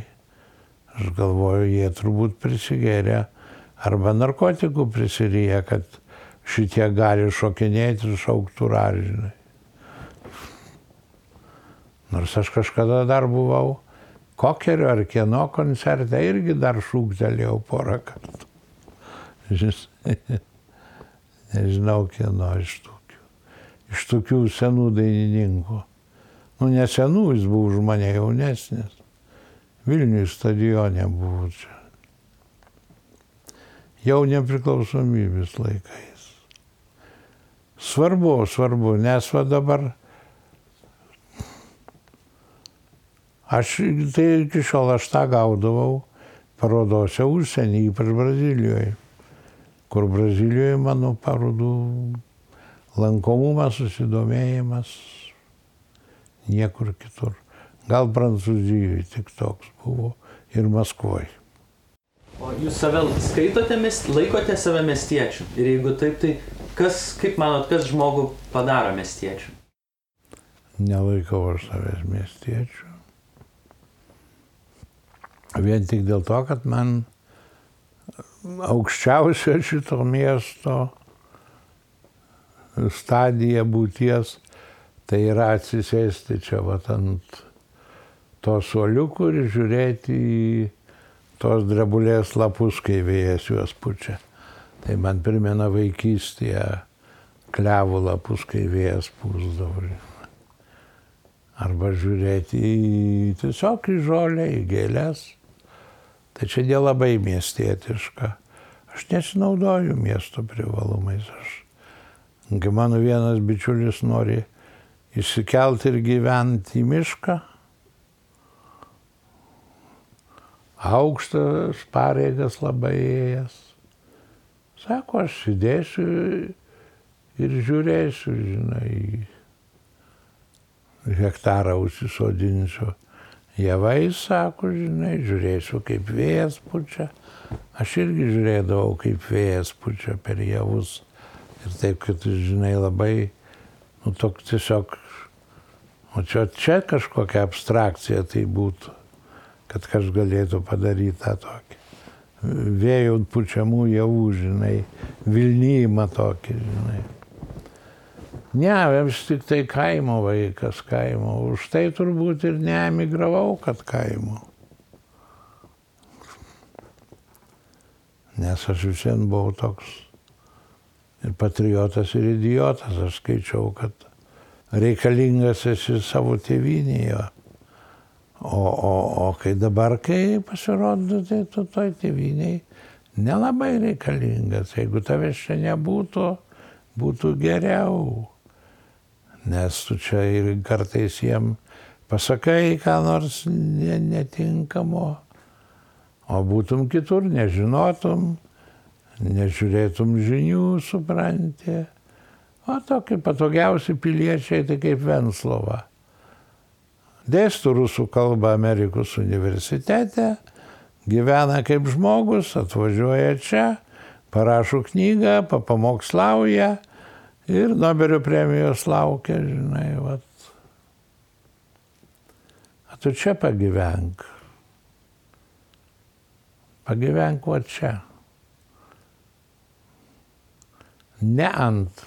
Aš galvoju, jie turbūt prisigėrė arba narkotikų prisiryja, kad šitie gali šokinėti ir šauktų ura, žinai. Nors aš kažkada dar buvau kokerio ar kieno koncerte irgi dar šūktelėjau porą kartų. (laughs) Nežinau kieno iš tokių. Iš tokių senų dainininkų. Nu, nesenų jis buvo už mane jaunesnis. Vilniui stadione buvo čia. Jau nepriklausomybės laikais. Svarbu, svarbu, nes va dabar aš tai iki šiol aš tą gaudavau parodose užsienį, ypač Brazilijoje, kur Brazilijoje mano parodų lankomumas, susidomėjimas niekur kitur. Gal Prancūzijoje tik toks buvo ir Maskvoje. O jūs save skaitote, laikote save miestiečiu? Ir jeigu taip, tai kas, kaip manot, kas žmogų padaro miestiečiu? Nelaikau aš savęs miestiečiu. Vien tik dėl to, kad man aukščiausia šito miesto stadija būties Tai yra atsisėsti čia vat ant to suoliukų ir žiūrėti į tos drebulės lapus, kai vėjas juos pučia. Tai man primena vaikystėje klevų lapus, kai vėjas pūsdavo. Arba žiūrėti į tiesiog į žolę, į gėlės. Tai čia nelabai miestietiška. Aš nesinaudoju miesto privalumais. Aš, mano vienas bičiulis nori išsikelt ir gyventi į mišką. Aukštas pareigas labai ėjęs. Sako, aš sėdėsiu ir žiūrėsiu, žinai, hektarą užsisodinsiu. Javai, sako, žinai, žiūrėsiu, kaip vėjas pučia. Aš irgi žiūrėdavau, kaip vėjas pučia per javus. Ir taip, kad, žinai, labai, nu, toks tiesiog O čia, čia kažkokia abstrakcija tai būtų, kad kažkas galėtų padaryti tą tokį. Vėjų pučiamų javų, žinai, Vilnymą tokį, žinai. Ne, aš tik tai kaimo vaikas, kaimo. Už tai turbūt ir neemigravau, kad kaimo. Nes aš visien buvau toks ir patriotas, ir idiotas. Aš skaičiau, kad reikalingas esi savo tėvynėje. O, o, o kai dabar, kai pasirodo, tai tu toj tėviniai nelabai reikalingas. Jeigu tavęs čia nebūtų, būtų geriau. Nes tu čia ir kartais jiem pasakai, ką nors netinkamo, o būtum kitur, nežinotum, nežiūrėtum žinių, supranti. O tokie patogiausi piliečiai, tai kaip Venslova. Dėstų rusų kalbą Amerikos universitete, gyvena kaip žmogus, atvažiuoja čia, parašo knygą, papamokslauja ir Nobelio premijos laukia, žinai, vat. A tu čia pagyvenk. Pagyvenk va čia. Ne ant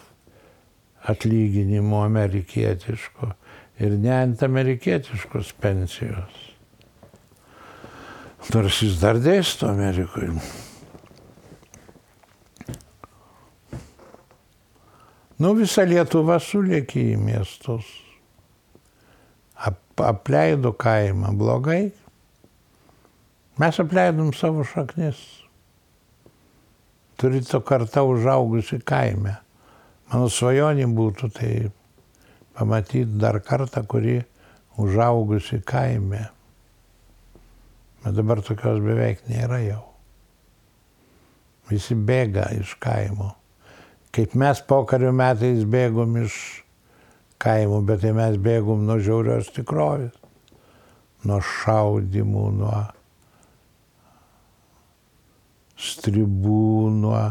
atlyginimo amerikietiško ir ne ant amerikietiškos pensijos. Nors jis dar dėsto Amerikoje. Nu, visa Lietuva sulėkė į miestus. Ap, apleido kaimą blogai. Mes apleidom savo šaknis. Turite kartą užaugusi kaime. Mano svajonė būtų tai pamatyti dar kartą, kuri užaugusi kaime. Bet dabar tokios beveik nėra jau. Visi bėga iš kaimo. Kaip mes pokario metais bėgom iš kaimų, bet tai mes bėgom nuo žiaurios tikrovės. Nuo šaudimų, nuo stribų, nuo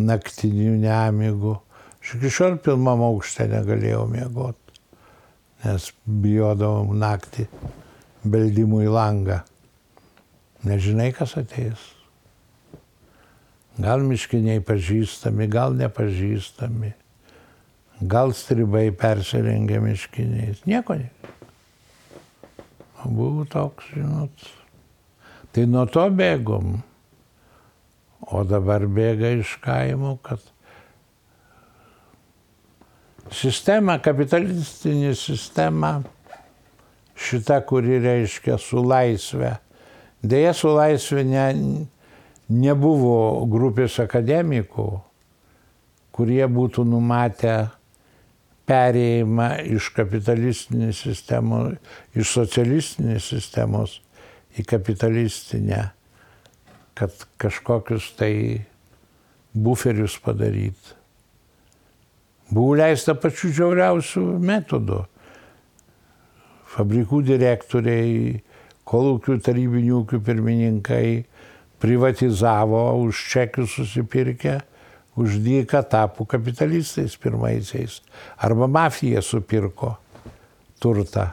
naktinių nemigų. Aš iki šiol pilmam aukšte negalėjau miegoti, nes bijodavom naktį beldimų į langą. Nežinai, kas ateis. Gal miškiniai pažįstami, gal nepažįstami. Gal stribai persirengia miškiniais. Nieko ne. Buvo toks, žinot. Tai nuo to bėgom. O dabar bėga iš kaimo, kad sistema, kapitalistinė sistema, šita, kuri reiškia su laisvė. Deja, su laisvė ne, nebuvo grupės akademikų, kurie būtų numatę perėjimą iš kapitalistinės sistemos, iš socialistinės sistemos į kapitalistinę, kad kažkokius tai buferius padaryti. Buvo leista pačių žiauriausių metodų. Fabrikų direktoriai, kolūkių tarybinių ūkių pirmininkai privatizavo už čekius susipirkę, už dyką tapo kapitalistais pirmaisiais. Arba mafija supirko turtą.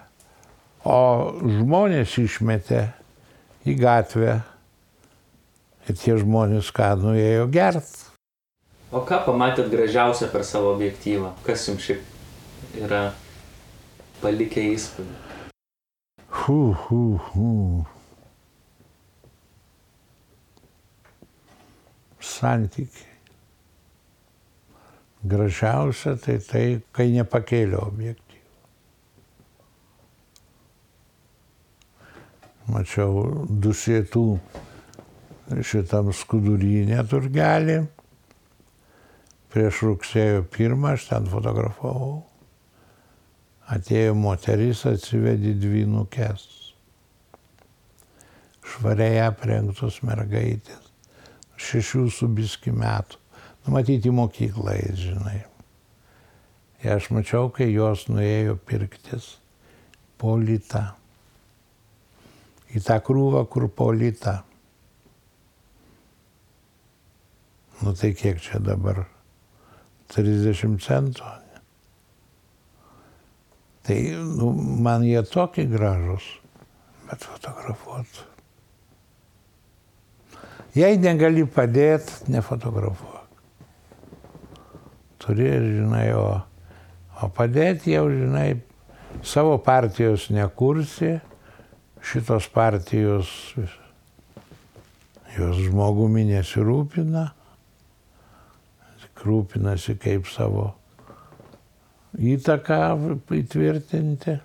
O žmonės išmetė į gatvę ir tie žmonės ką nuėjo gert. O ką pamatėt gražiausia per savo objektyvą? Kas jums šiaip yra palikę įspūdį? Hu, hu, hu. Santykiai. Gražiausia tai tai, kai nepakėlė objektyvą. Mačiau dusėtų šitam skudurynė turgelį. Prieš rugsėjo pirmą aš ten fotografavau. Atėjo moteris, atsivedė dvynukės. Švariai aprengtos mergaitės. Šešių su biski metų. Numatyti mokyklą, žinai. Ir aš mačiau, kai jos nuėjo pirktis polita. Į tą krūvą, kur polita. Nu tai kiek čia dabar? 30 centų. Tai nu, man jie tokie gražus, bet fotografuot. Jei negali padėti, nefotografuok. Turi, žinai, o, o padėti jau, žinai, savo partijos nekursi, šitos partijos jos žmogumi nesirūpina, rūpinasi kaip savo įtaką įtvirtinti.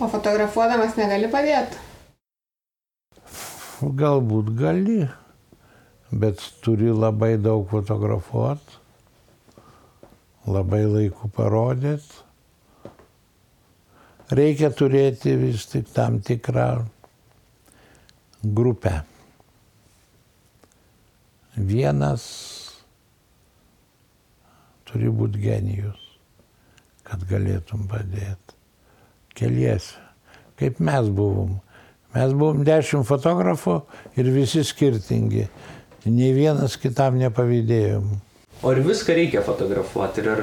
O fotografuodamas negali padėti? Galbūt gali, bet turi labai daug fotografuoti, labai laiku parodyti. Reikia turėti vis tik tam tikrą grupę. Vienas turi būti genijus, kad galėtum padėti. Keliesi. Kaip mes buvom. Mes buvom dešimt fotografų ir visi skirtingi. Nei vienas kitam nepavydėjom. O ar viską reikia fotografuoti? Ir ar,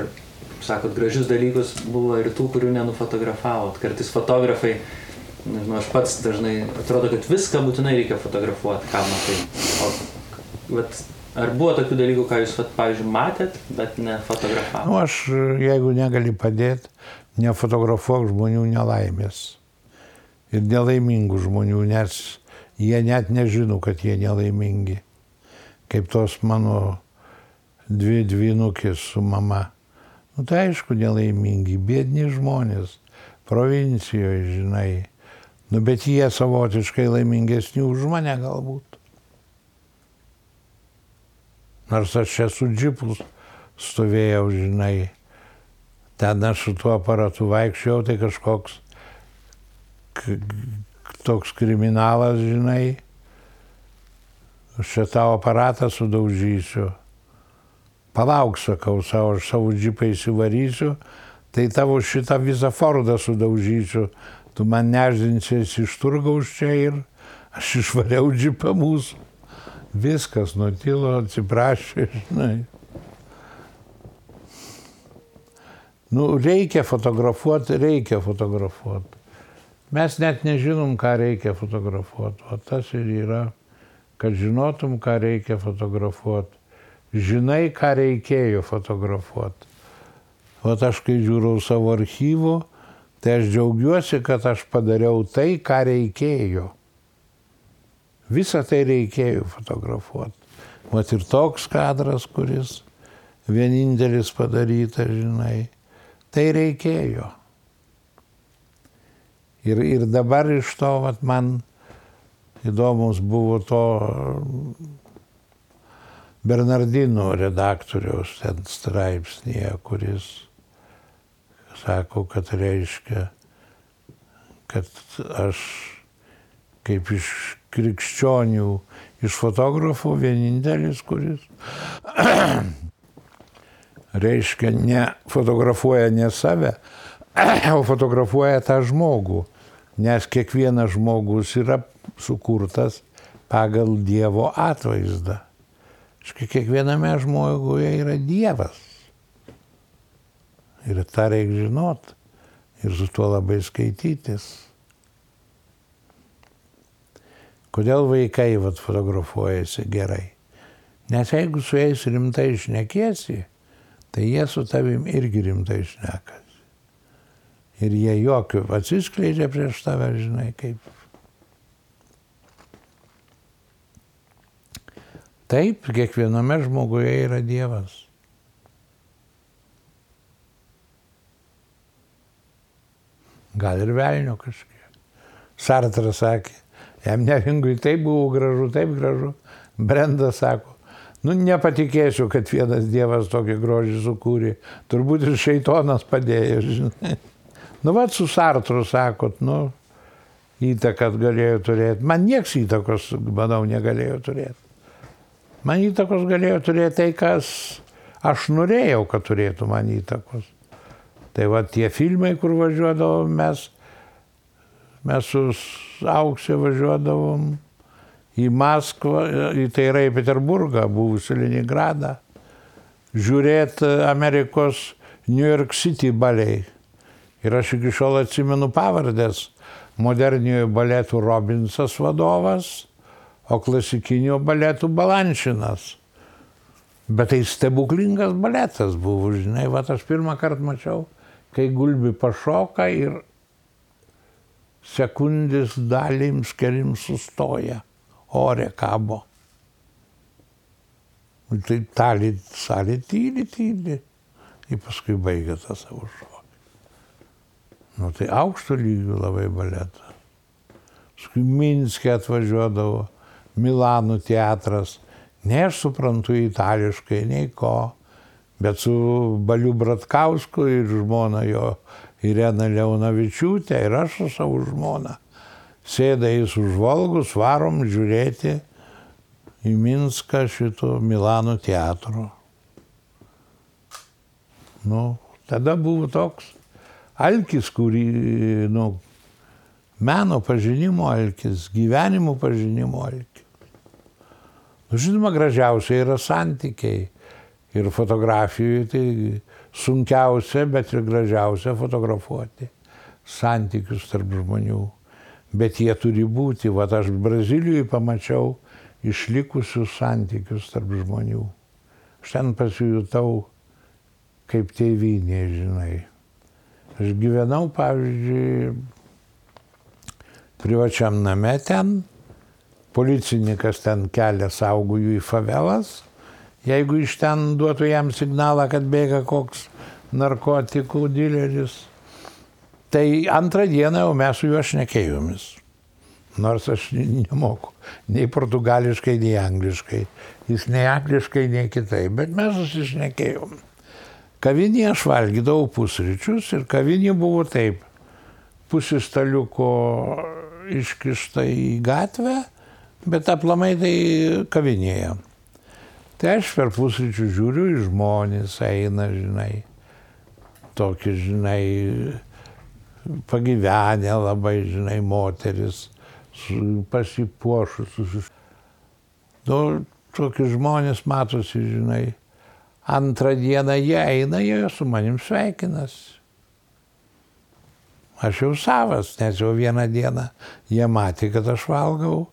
sakot, gražius dalykus buvo ir tų, kurių nenufotografavot? Kartais fotografai, nežinau, aš pats dažnai atrodo, kad viską būtinai reikia fotografuoti, ką matai. O, vat, ar buvo tokių dalykų, ką jūs, vat, pavyzdžiui, matėt, bet nefotografavot? Nu, aš, jeigu negali padėti, nefotografuok žmonių nelaimės. Ir nelaimingų žmonių, nes jie net nežino, kad jie nelaimingi. Kaip tos mano dvi dvinukės su mama. Nu tai aišku, nelaimingi, bėdni žmonės, provincijoje, žinai. Nu bet jie savotiškai laimingesni už mane galbūt. Nors aš čia su džipu stovėjau, žinai, ten aš su tuo aparatu vaikščiau, tai kažkoks toks kriminalas, žinai, aš čia tavo aparatą sudaužysiu. Palauk, sakau savo, aš savo džipą įsivarysiu, tai tavo šitą visą Fordą sudaužysiu. Tu man nežinsies iš turgaus čia ir aš išvariau džipą mūsų. Viskas nutilo, atsiprašė, žinai. Nu, reikia fotografuoti, reikia fotografuoti. Mes net nežinom, ką reikia fotografuoti. O tas ir yra, kad žinotum, ką reikia fotografuoti. Žinai, ką reikėjo fotografuoti. O aš kai žiūrau savo archyvų, tai aš džiaugiuosi, kad aš padariau tai, ką reikėjo. Visą tai reikėjo fotografuoti. Vat ir toks kadras, kuris vienintelis padarytas, žinai, tai reikėjo. Ir, ir dabar iš to vat, man įdomus buvo to Bernardino redaktoriaus ten straipsnėje, kuris sako, kad reiškia, kad aš kaip iš krikščionių, iš fotografų vienintelis, kuris (coughs) reiškia ne fotografuoja ne save, (coughs) o fotografuoja tą žmogų nes kiekvienas žmogus yra sukurtas pagal Dievo atvaizdą. Škai kiekviename žmoguje yra Dievas. Ir tą reikia žinot. Ir su tuo labai skaitytis. Kodėl vaikai vat, fotografuojasi gerai? Nes jeigu su jais rimtai išnekėsi, tai jie su tavim irgi rimtai išneka ir jie jokių atsiskleidžia prieš tave, žinai, kaip. Taip, kiekviename žmoguje yra Dievas. Gal ir velnio kažkiek. Sartras sakė, jam neringui taip buvo gražu, taip gražu. Brenda sako, nu nepatikėsiu, kad vienas Dievas tokį grožį sukūrė. Turbūt ir šeitonas padėjo, žinai. Nu, vad su Sartru sakot, nu, įtaką galėjo turėti. Man nieks įtakos, manau, negalėjo turėti. Man įtakos galėjo turėti tai, kas aš norėjau, kad turėtų man įtakos. Tai va tie filmai, kur važiuodavom mes, mes su auksė važiuodavom į Maskvą, į tai yra į Peterburgą, buvusi Leningradą, žiūrėti Amerikos New York City baliai. Ir aš iki šiol atsimenu pavardės. Moderniojo baletų Robinsas vadovas, o klasikinio baletų Balanšinas. Bet tai stebuklingas baletas buvo, žinai, va aš pirmą kartą mačiau, kai gulbi pašoka ir sekundės dalims kelims sustoja, ore kabo. Tai talį, salė tyli, tyli. Ir paskui baigė tą savo šokį. Nu tai aukšto lygio labai baletą. Minskė atvažiuodavo, Milanų teatras. Ne aš suprantu itališkai, nei ko, bet su Baliu Bratkausku ir žmona jo Irena Leonavičiūtė ir aš su savo žmona. Sėda jis užvalgus, varom žiūrėti į Minską šito Milano teatro. Nu, tada buvo toks alkis, kurį, nu, meno pažinimo alkis, gyvenimo pažinimo alkis. Nu, žinoma, gražiausia yra santykiai. Ir fotografijoje tai sunkiausia, bet ir gražiausia fotografuoti santykius tarp žmonių. Bet jie turi būti. Va aš Brazilijoje pamačiau išlikusius santykius tarp žmonių. Aš ten pasijutau kaip tėvynė, žinai. Aš gyvenau, pavyzdžiui, privačiam name ten, policininkas ten kelia saugojų į favelas, jeigu iš ten duotų jam signalą, kad bėga koks narkotikų dileris. Tai antrą dieną jau mes su juo šnekėjomis. Nors aš nemoku nei portugališkai, nei angliškai. Jis nei angliškai, nei kitaip, bet mes susišnekėjom. Kavinėje aš valgydavau pusryčius ir kavinė buvo taip. Pusė staliuko iškišta į gatvę, bet aplamai tai kavinėje. Tai aš per pusryčių žiūriu į žmonės, eina, žinai, tokį, žinai, pagyvenę labai, žinai, moteris, pasipuošusius. Nu, tokie žmonės matosi, žinai, Antrą dieną jie eina, jie su manim sveikinasi. Aš jau savas, nes jau vieną dieną jie matė, kad aš valgau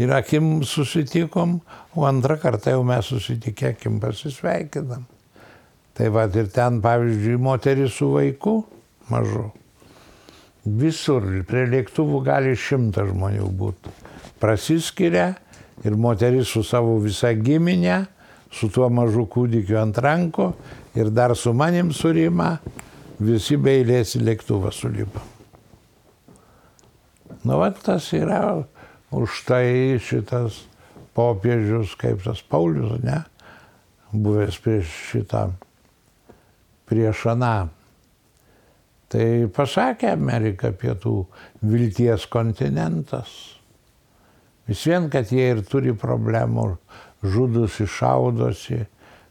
ir akim susitikom, o antrą kartą jau mes susitikę akim pasisveikinam. Tai va ir ten, pavyzdžiui, moteris su vaiku mažu. Visur prie lėktuvų gali šimtas žmonių būti. Prasiskiria ir moteris su savo visa giminė su tuo mažu kūdikiu ant rankų ir dar su manim surima, visi beilės į lėktuvą sulipa. Nu, va, tas yra už tai šitas popiežius, kaip tas Paulius, ne, buvęs prieš šitą, prieš aną. Tai pasakė Amerika pietų vilties kontinentas. Vis vien, kad jie ir turi problemų žudosi, šaudosi,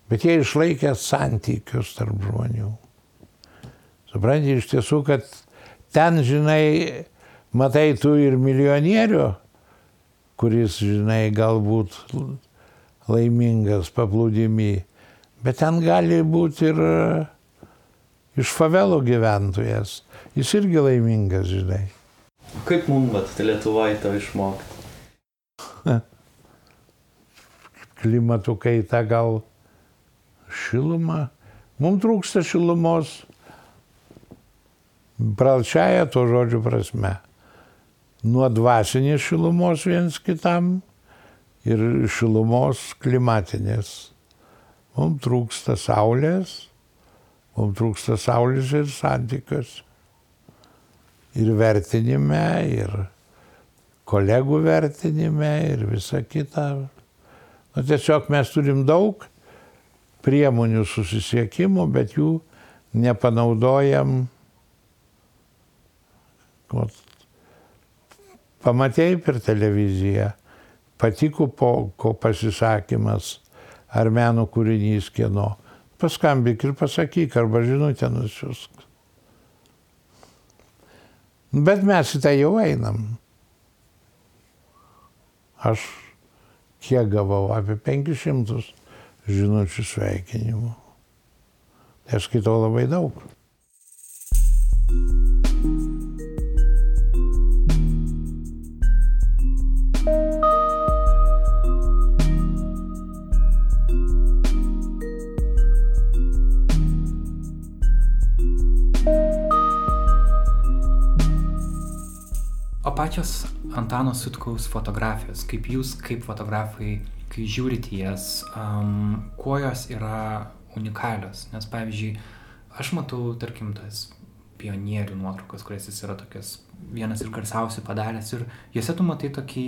bet jie išlaikė santykius tarp žmonių. Suprantate, iš tiesų, kad ten, žinai, matai tu ir milijonierių, kuris, žinai, galbūt laimingas paplūdimi, bet ten gali būti ir iš favelo gyventojas. Jis irgi laimingas, žinai. Kaip mums, bet Lietuvoje to išmokti? (laughs) klimato kaita gal šiluma. Mums trūksta šilumos pralčiaja to žodžio prasme. Nuo dvasinės šilumos viens kitam ir šilumos klimatinės. Mums trūksta saulės, mums trūksta saulės ir santykius. Ir vertinime, ir kolegų vertinime, ir visa kita. Nu, tiesiog mes turim daug priemonių susisiekimo, bet jų nepanaudojam. Vat, pamatėjai per televiziją, patiko po ko pasisakymas ar meno kūrinys kieno. Paskambik ir pasakyk, arba žinutę nusiusk. Bet mes į tai jau einam. Aš kiek gavau, apie 500 žinučių sveikinimų. Aš skaitau labai daug. O pačios Antano Sutkaus fotografijos, kaip jūs, kaip fotografai, kai žiūrite jas, um, kuo jos yra unikalios? Nes pavyzdžiui, aš matau, tarkim, tas pionierių nuotraukas, kurias jis yra tokias vienas iš garsiausių padaręs ir juose tu matai tokį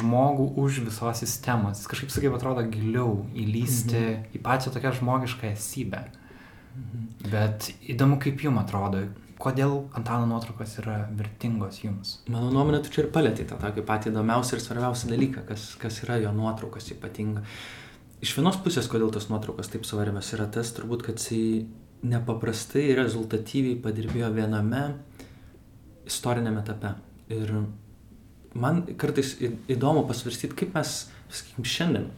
žmogų už visos sistemos. Jis kažkaip, sakyk, atrodo giliau įlysti mhm. į pačią tokią žmogišką esybę. Mhm. Bet įdomu, kaip jums atrodo, kodėl Antano nuotraukos yra vertingos jums? Mano nuomonė, tu čia ir palėtė tą tokį patį įdomiausią ir svarbiausią dalyką, kas, kas yra jo nuotraukos ypatinga. Iš vienos pusės, kodėl tos nuotraukos taip svarbios, yra tas turbūt, kad jisai nepaprastai rezultatyviai padirbėjo viename istorinėme etape. ir man kartais įdomu pasvarstyti, kaip mes, sakykime, šiandien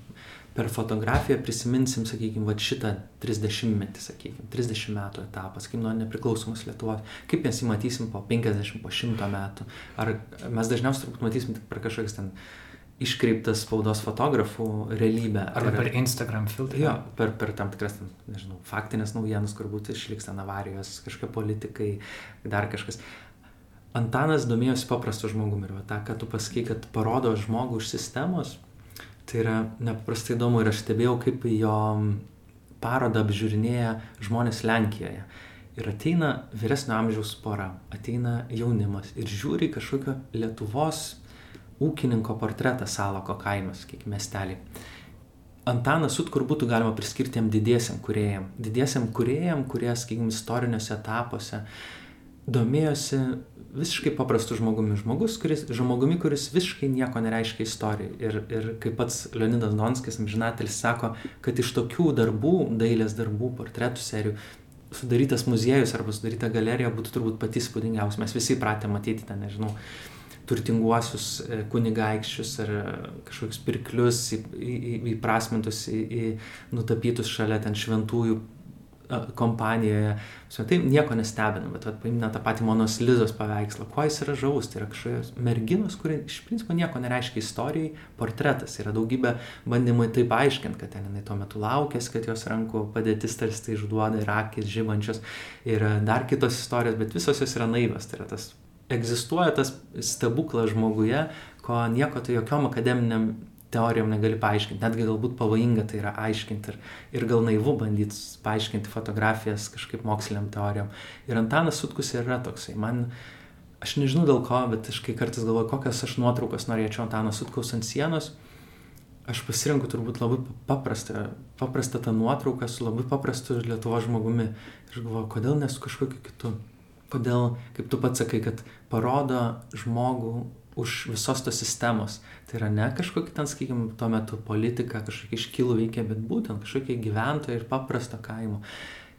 per fotografiją prisiminsim, sakykime, va šitą 30 metį, sakykime, 30 metų etapą, sakykime, nuo nepriklausomos Lietuvos, kaip mes jį matysim po 50, po 100 metų, ar mes dažniausiai turbūt matysim tik per kažkokias ten iškreiptas spaudos fotografų realybę. Arba per Instagram filtrą. Jo, per, per tam tikras, nežinau, faktinės naujienas, kur būtų išliks ten avarijos, kažkokie politikai, dar kažkas. Antanas domėjosi paprastu žmogumi ir va, tą, ką tu pasakai, kad parodo žmogų už sistemos, tai yra nepaprastai įdomu ir aš stebėjau, kaip jo parodą apžiūrinėja žmonės Lenkijoje. Ir ateina vyresnio amžiaus pora, ateina jaunimas ir žiūri kažkokio Lietuvos ūkininko portretą Salako kaimas, kiek miestelį. Antaną Sutkur būtų galima priskirti jam didiesiam kuriejam. Didiesiam kuriejam, kurie, sakykime, istoriniuose etapuose domėjosi visiškai paprastu žmogumi. Žmogus, kuris, žmogumi, kuris visiškai nieko nereiškia istorijai. Ir, ir kaip pats Leonidas Donskis, amžinatelis, sako, kad iš tokių darbų, dailės darbų, portretų serijų, sudarytas muziejus arba sudaryta galerija būtų turbūt pati spūdingiausia. Mes visi pratę matyti ten, nežinau, turtinguosius e, kunigaikščius ar e, kažkokius pirklius įprasmintus, į, į, į nutapytus šalia ten šventųjų kompanijoje. Tai nieko nestebina, bet paimna tą patį Monos Lizos paveikslą. Kuo jis yra žavus? Tai yra kažkokios merginos, kurie iš principo nieko nereiškia istorijai, portretas. Yra daugybė bandymų taip aiškinti, kad ten jinai tuo metu laukės, kad jos rankų padėtis tarsi tai išduoda ir akis žybančios. Ir dar kitos istorijos, bet visos jos yra naivas. Tai yra tas egzistuoja tas stebuklas žmoguje, ko nieko tai jokiom akademiniam teorijom negali paaiškinti, netgi galbūt pavojinga tai yra aiškinti ir, ir gal naivu bandyti paaiškinti fotografijas kažkaip moksliniam teorijom. Ir Antanas Sutkus yra toksai, man, aš nežinau dėl ko, bet aš kai kartais galvoju, kokias aš nuotraukas norėčiau Antano Sutkaus ant sienos, aš pasirenku turbūt labai paprastą, paprastą tą nuotrauką su labai paprastu Lietuvo žmogumi. Ir galvoju, kodėl ne su kažkokiu kitu kodėl, kaip tu pats sakai, kad parodo žmogų už visos tos sistemos. Tai yra ne kažkokia ten, sakykime, tuo metu politika, kažkokia iškilų veikia, bet būtent kažkokie gyventojai ir paprasto kaimo.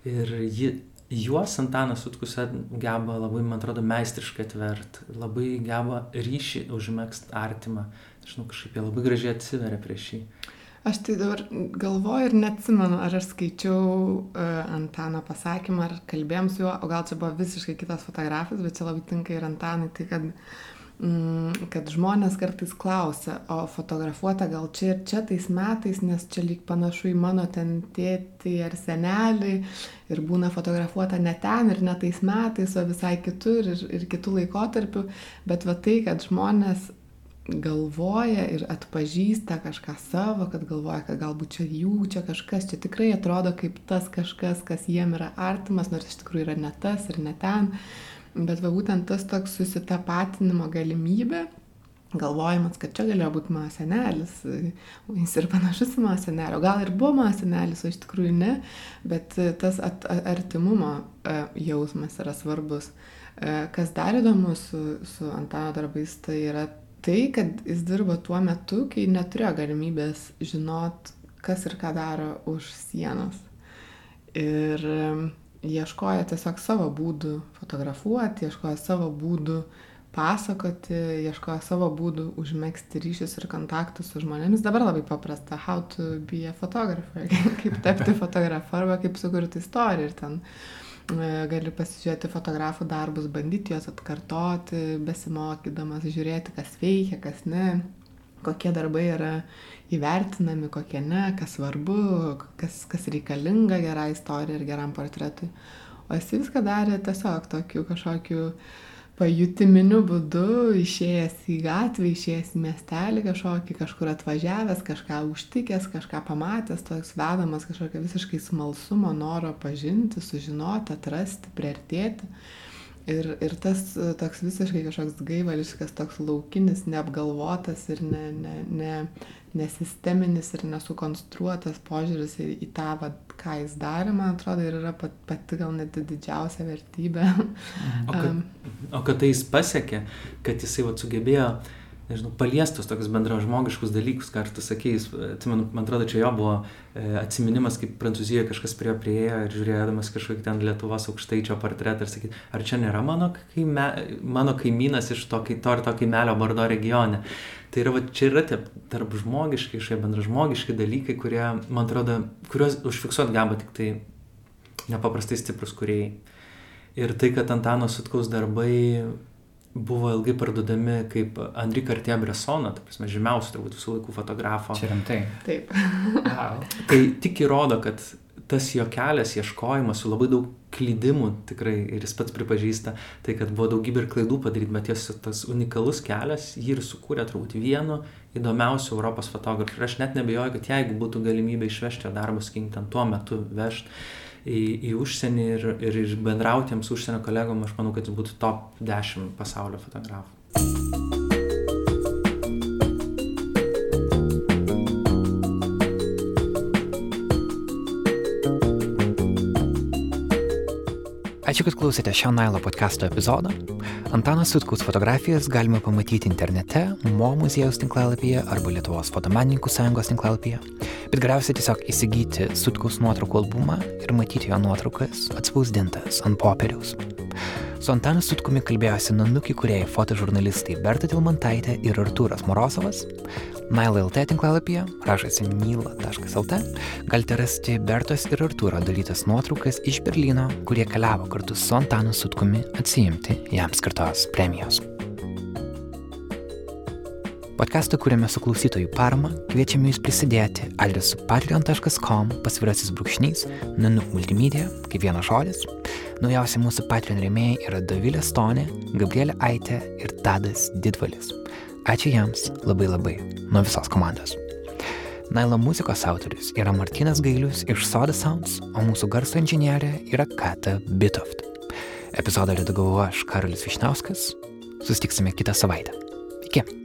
Ir ji, juos Antanas Sutkus geba labai, man atrodo, meistriškai atvert, labai geba ryšį užmėgst artimą. Žinau, kažkaip jie labai gražiai atsiveria prieš jį. Aš tai dabar galvoju ir neatsimenu, ar aš skaičiau uh, Antano pasakymą, ar kalbėjom su juo, o gal čia buvo visiškai kitas fotografas, bet čia labai tinka ir Antanai, tai kad, mm, kad žmonės kartais klausia, o fotografuota gal čia ir čia tais metais, nes čia lyg panašu į mano ten tėtį ar senelį ir būna fotografuota ne ten ir ne tais metais, o visai kitur ir, ir kitų laikotarpių, bet va tai, kad žmonės galvoja ir atpažįsta kažką savo, kad galvoja, kad galbūt čia jų, čia kažkas, čia tikrai atrodo kaip tas kažkas, kas jiem yra artimas, nors iš tikrųjų yra ne tas ir ne ten. Bet va būtent tas toks susitapatinimo galimybė, galvojimas, kad čia galėjo būti mano senelis, jis ir panašus į mano senelio, gal ir buvo mano senelis, o iš tikrųjų ne, bet tas at, artimumo e, jausmas yra svarbus. E, kas dar įdomu su, su Antano darbais, tai yra tai, kad jis dirbo tuo metu, kai neturėjo galimybės žinot, kas ir ką daro už sienos. Ir ieškojo tiesiog savo būdų fotografuoti, ieškojo savo būdų pasakoti, ieškojo savo būdų užmėgsti ryšius ir kontaktus su žmonėmis. Dabar labai paprasta, how to be a photographer, (laughs) kaip tapti (laughs) fotografu arba kaip sukurti istoriją ir ten E, gali pasižiūrėti fotografų darbus, bandyti juos atkartoti, besimokydamas, žiūrėti, kas veikia, kas ne, kokie darbai yra įvertinami, kokie ne, kas svarbu, kas, kas reikalinga gerai istorijai ir geram portretui. O jis viską darė tiesiog tokiu kažkokiu pajutiminiu būdu išėjęs į gatvę, išėjęs į miestelį kažkokį, kažkur atvažiavęs, kažką užtikęs, kažką pamatęs, toks vedamas kažkokio visiškai smalsumo, noro pažinti, sužinoti, atrasti, priartėti. Ir, ir tas toks visiškai kažkoks gaivališkas, toks laukinis, neapgalvotas ir ne, ne, ne, nesisteminis ir nesukonstruotas požiūris į, į tą, va, ką jis darė, man atrodo, ir yra pat, pati gal net didžiausia vertybė. O kad, o kad tai jis pasiekė, kad jisai va, sugebėjo nežinau, paliestus tokius bendražmogiškus dalykus, ką tu sakei, atsimenu, man atrodo, čia jo buvo e, atsiminimas, kaip Prancūzijoje kažkas prie jo prieėjo ir žiūrėdamas kažkokį ten Lietuvos aukštaičio portretą ir sakyti, ar čia nėra mano, kaime, mano kaimynas iš to, to ir to kaimelio Bordo regione. Tai yra, va, čia yra tie tarp žmogiški, šie bendražmogiški dalykai, kurie, man atrodo, kuriuos užfiksuot geba tik tai nepaprastai stiprus kuriejai. Ir tai, kad Antano Sutkaus darbai buvo ilgai parduodami kaip Andri Kartie Bressono, ta prasme, žymiausių turbūt visų laikų fotografo. Čia rimtai. Taip. Wow. tai tik įrodo, kad tas jo kelias, ieškojimas su labai daug klydimų tikrai ir jis pats pripažįsta, tai kad buvo daugybė ir klaidų padaryti, bet ties tas unikalus kelias jį ir sukūrė turbūt vienu įdomiausių Europos fotografų. Ir aš net nebejoju, kad jeigu būtų galimybė išvežti jo darbus, king ten tuo metu vežti į, į užsienį ir, ir bendrautiems užsienio kolegom, aš manau, kad jis būtų top 10 pasaulio fotografų. Ačiū, kad klausėte šio Nailo podcast'o epizodo. Antano Sutkaus fotografijas galima pamatyti internete, Mo muziejaus tinklalapyje arba Lietuvos fotomenininkų sąjungos tinklalapyje. Bet geriausia tiesiog įsigyti Sutkaus nuotraukų albumą ir matyti jo nuotraukas atspausdintas ant popieriaus. Su Antanu Sutkumi kalbėjosi nanuki kuriejai fotožurnalistai Berta Tilmantaitė ir Artūras Morozovas. Naila LT tinklalapyje, rašosi nyla.lt, galite rasti Bertos ir Artūro dalytas nuotraukas iš Berlyno, kurie keliavo kartu su Antanu Sutkumi atsiimti jam skirtos premijos. Podcastą kūrėme su klausytojų parama, kviečiame jūs prisidėti adresu patreon.com pasvirasis brūkšnys, nanuk multimedia, kaip vienas žodis. Naujausi mūsų Patreon rėmėjai yra Dovilė Stonė, Gabrielė Aitė ir Tadas Didvalis. Ačiū jiems labai labai nuo visos komandos. Nailo muzikos autorius yra Martinas Gailius iš Soda Sounds, o mūsų garso inžinierė yra Kata Bitoft. Epizodą redagavau aš Karolis Višnauskas. Sustiksime kitą savaitę. Iki.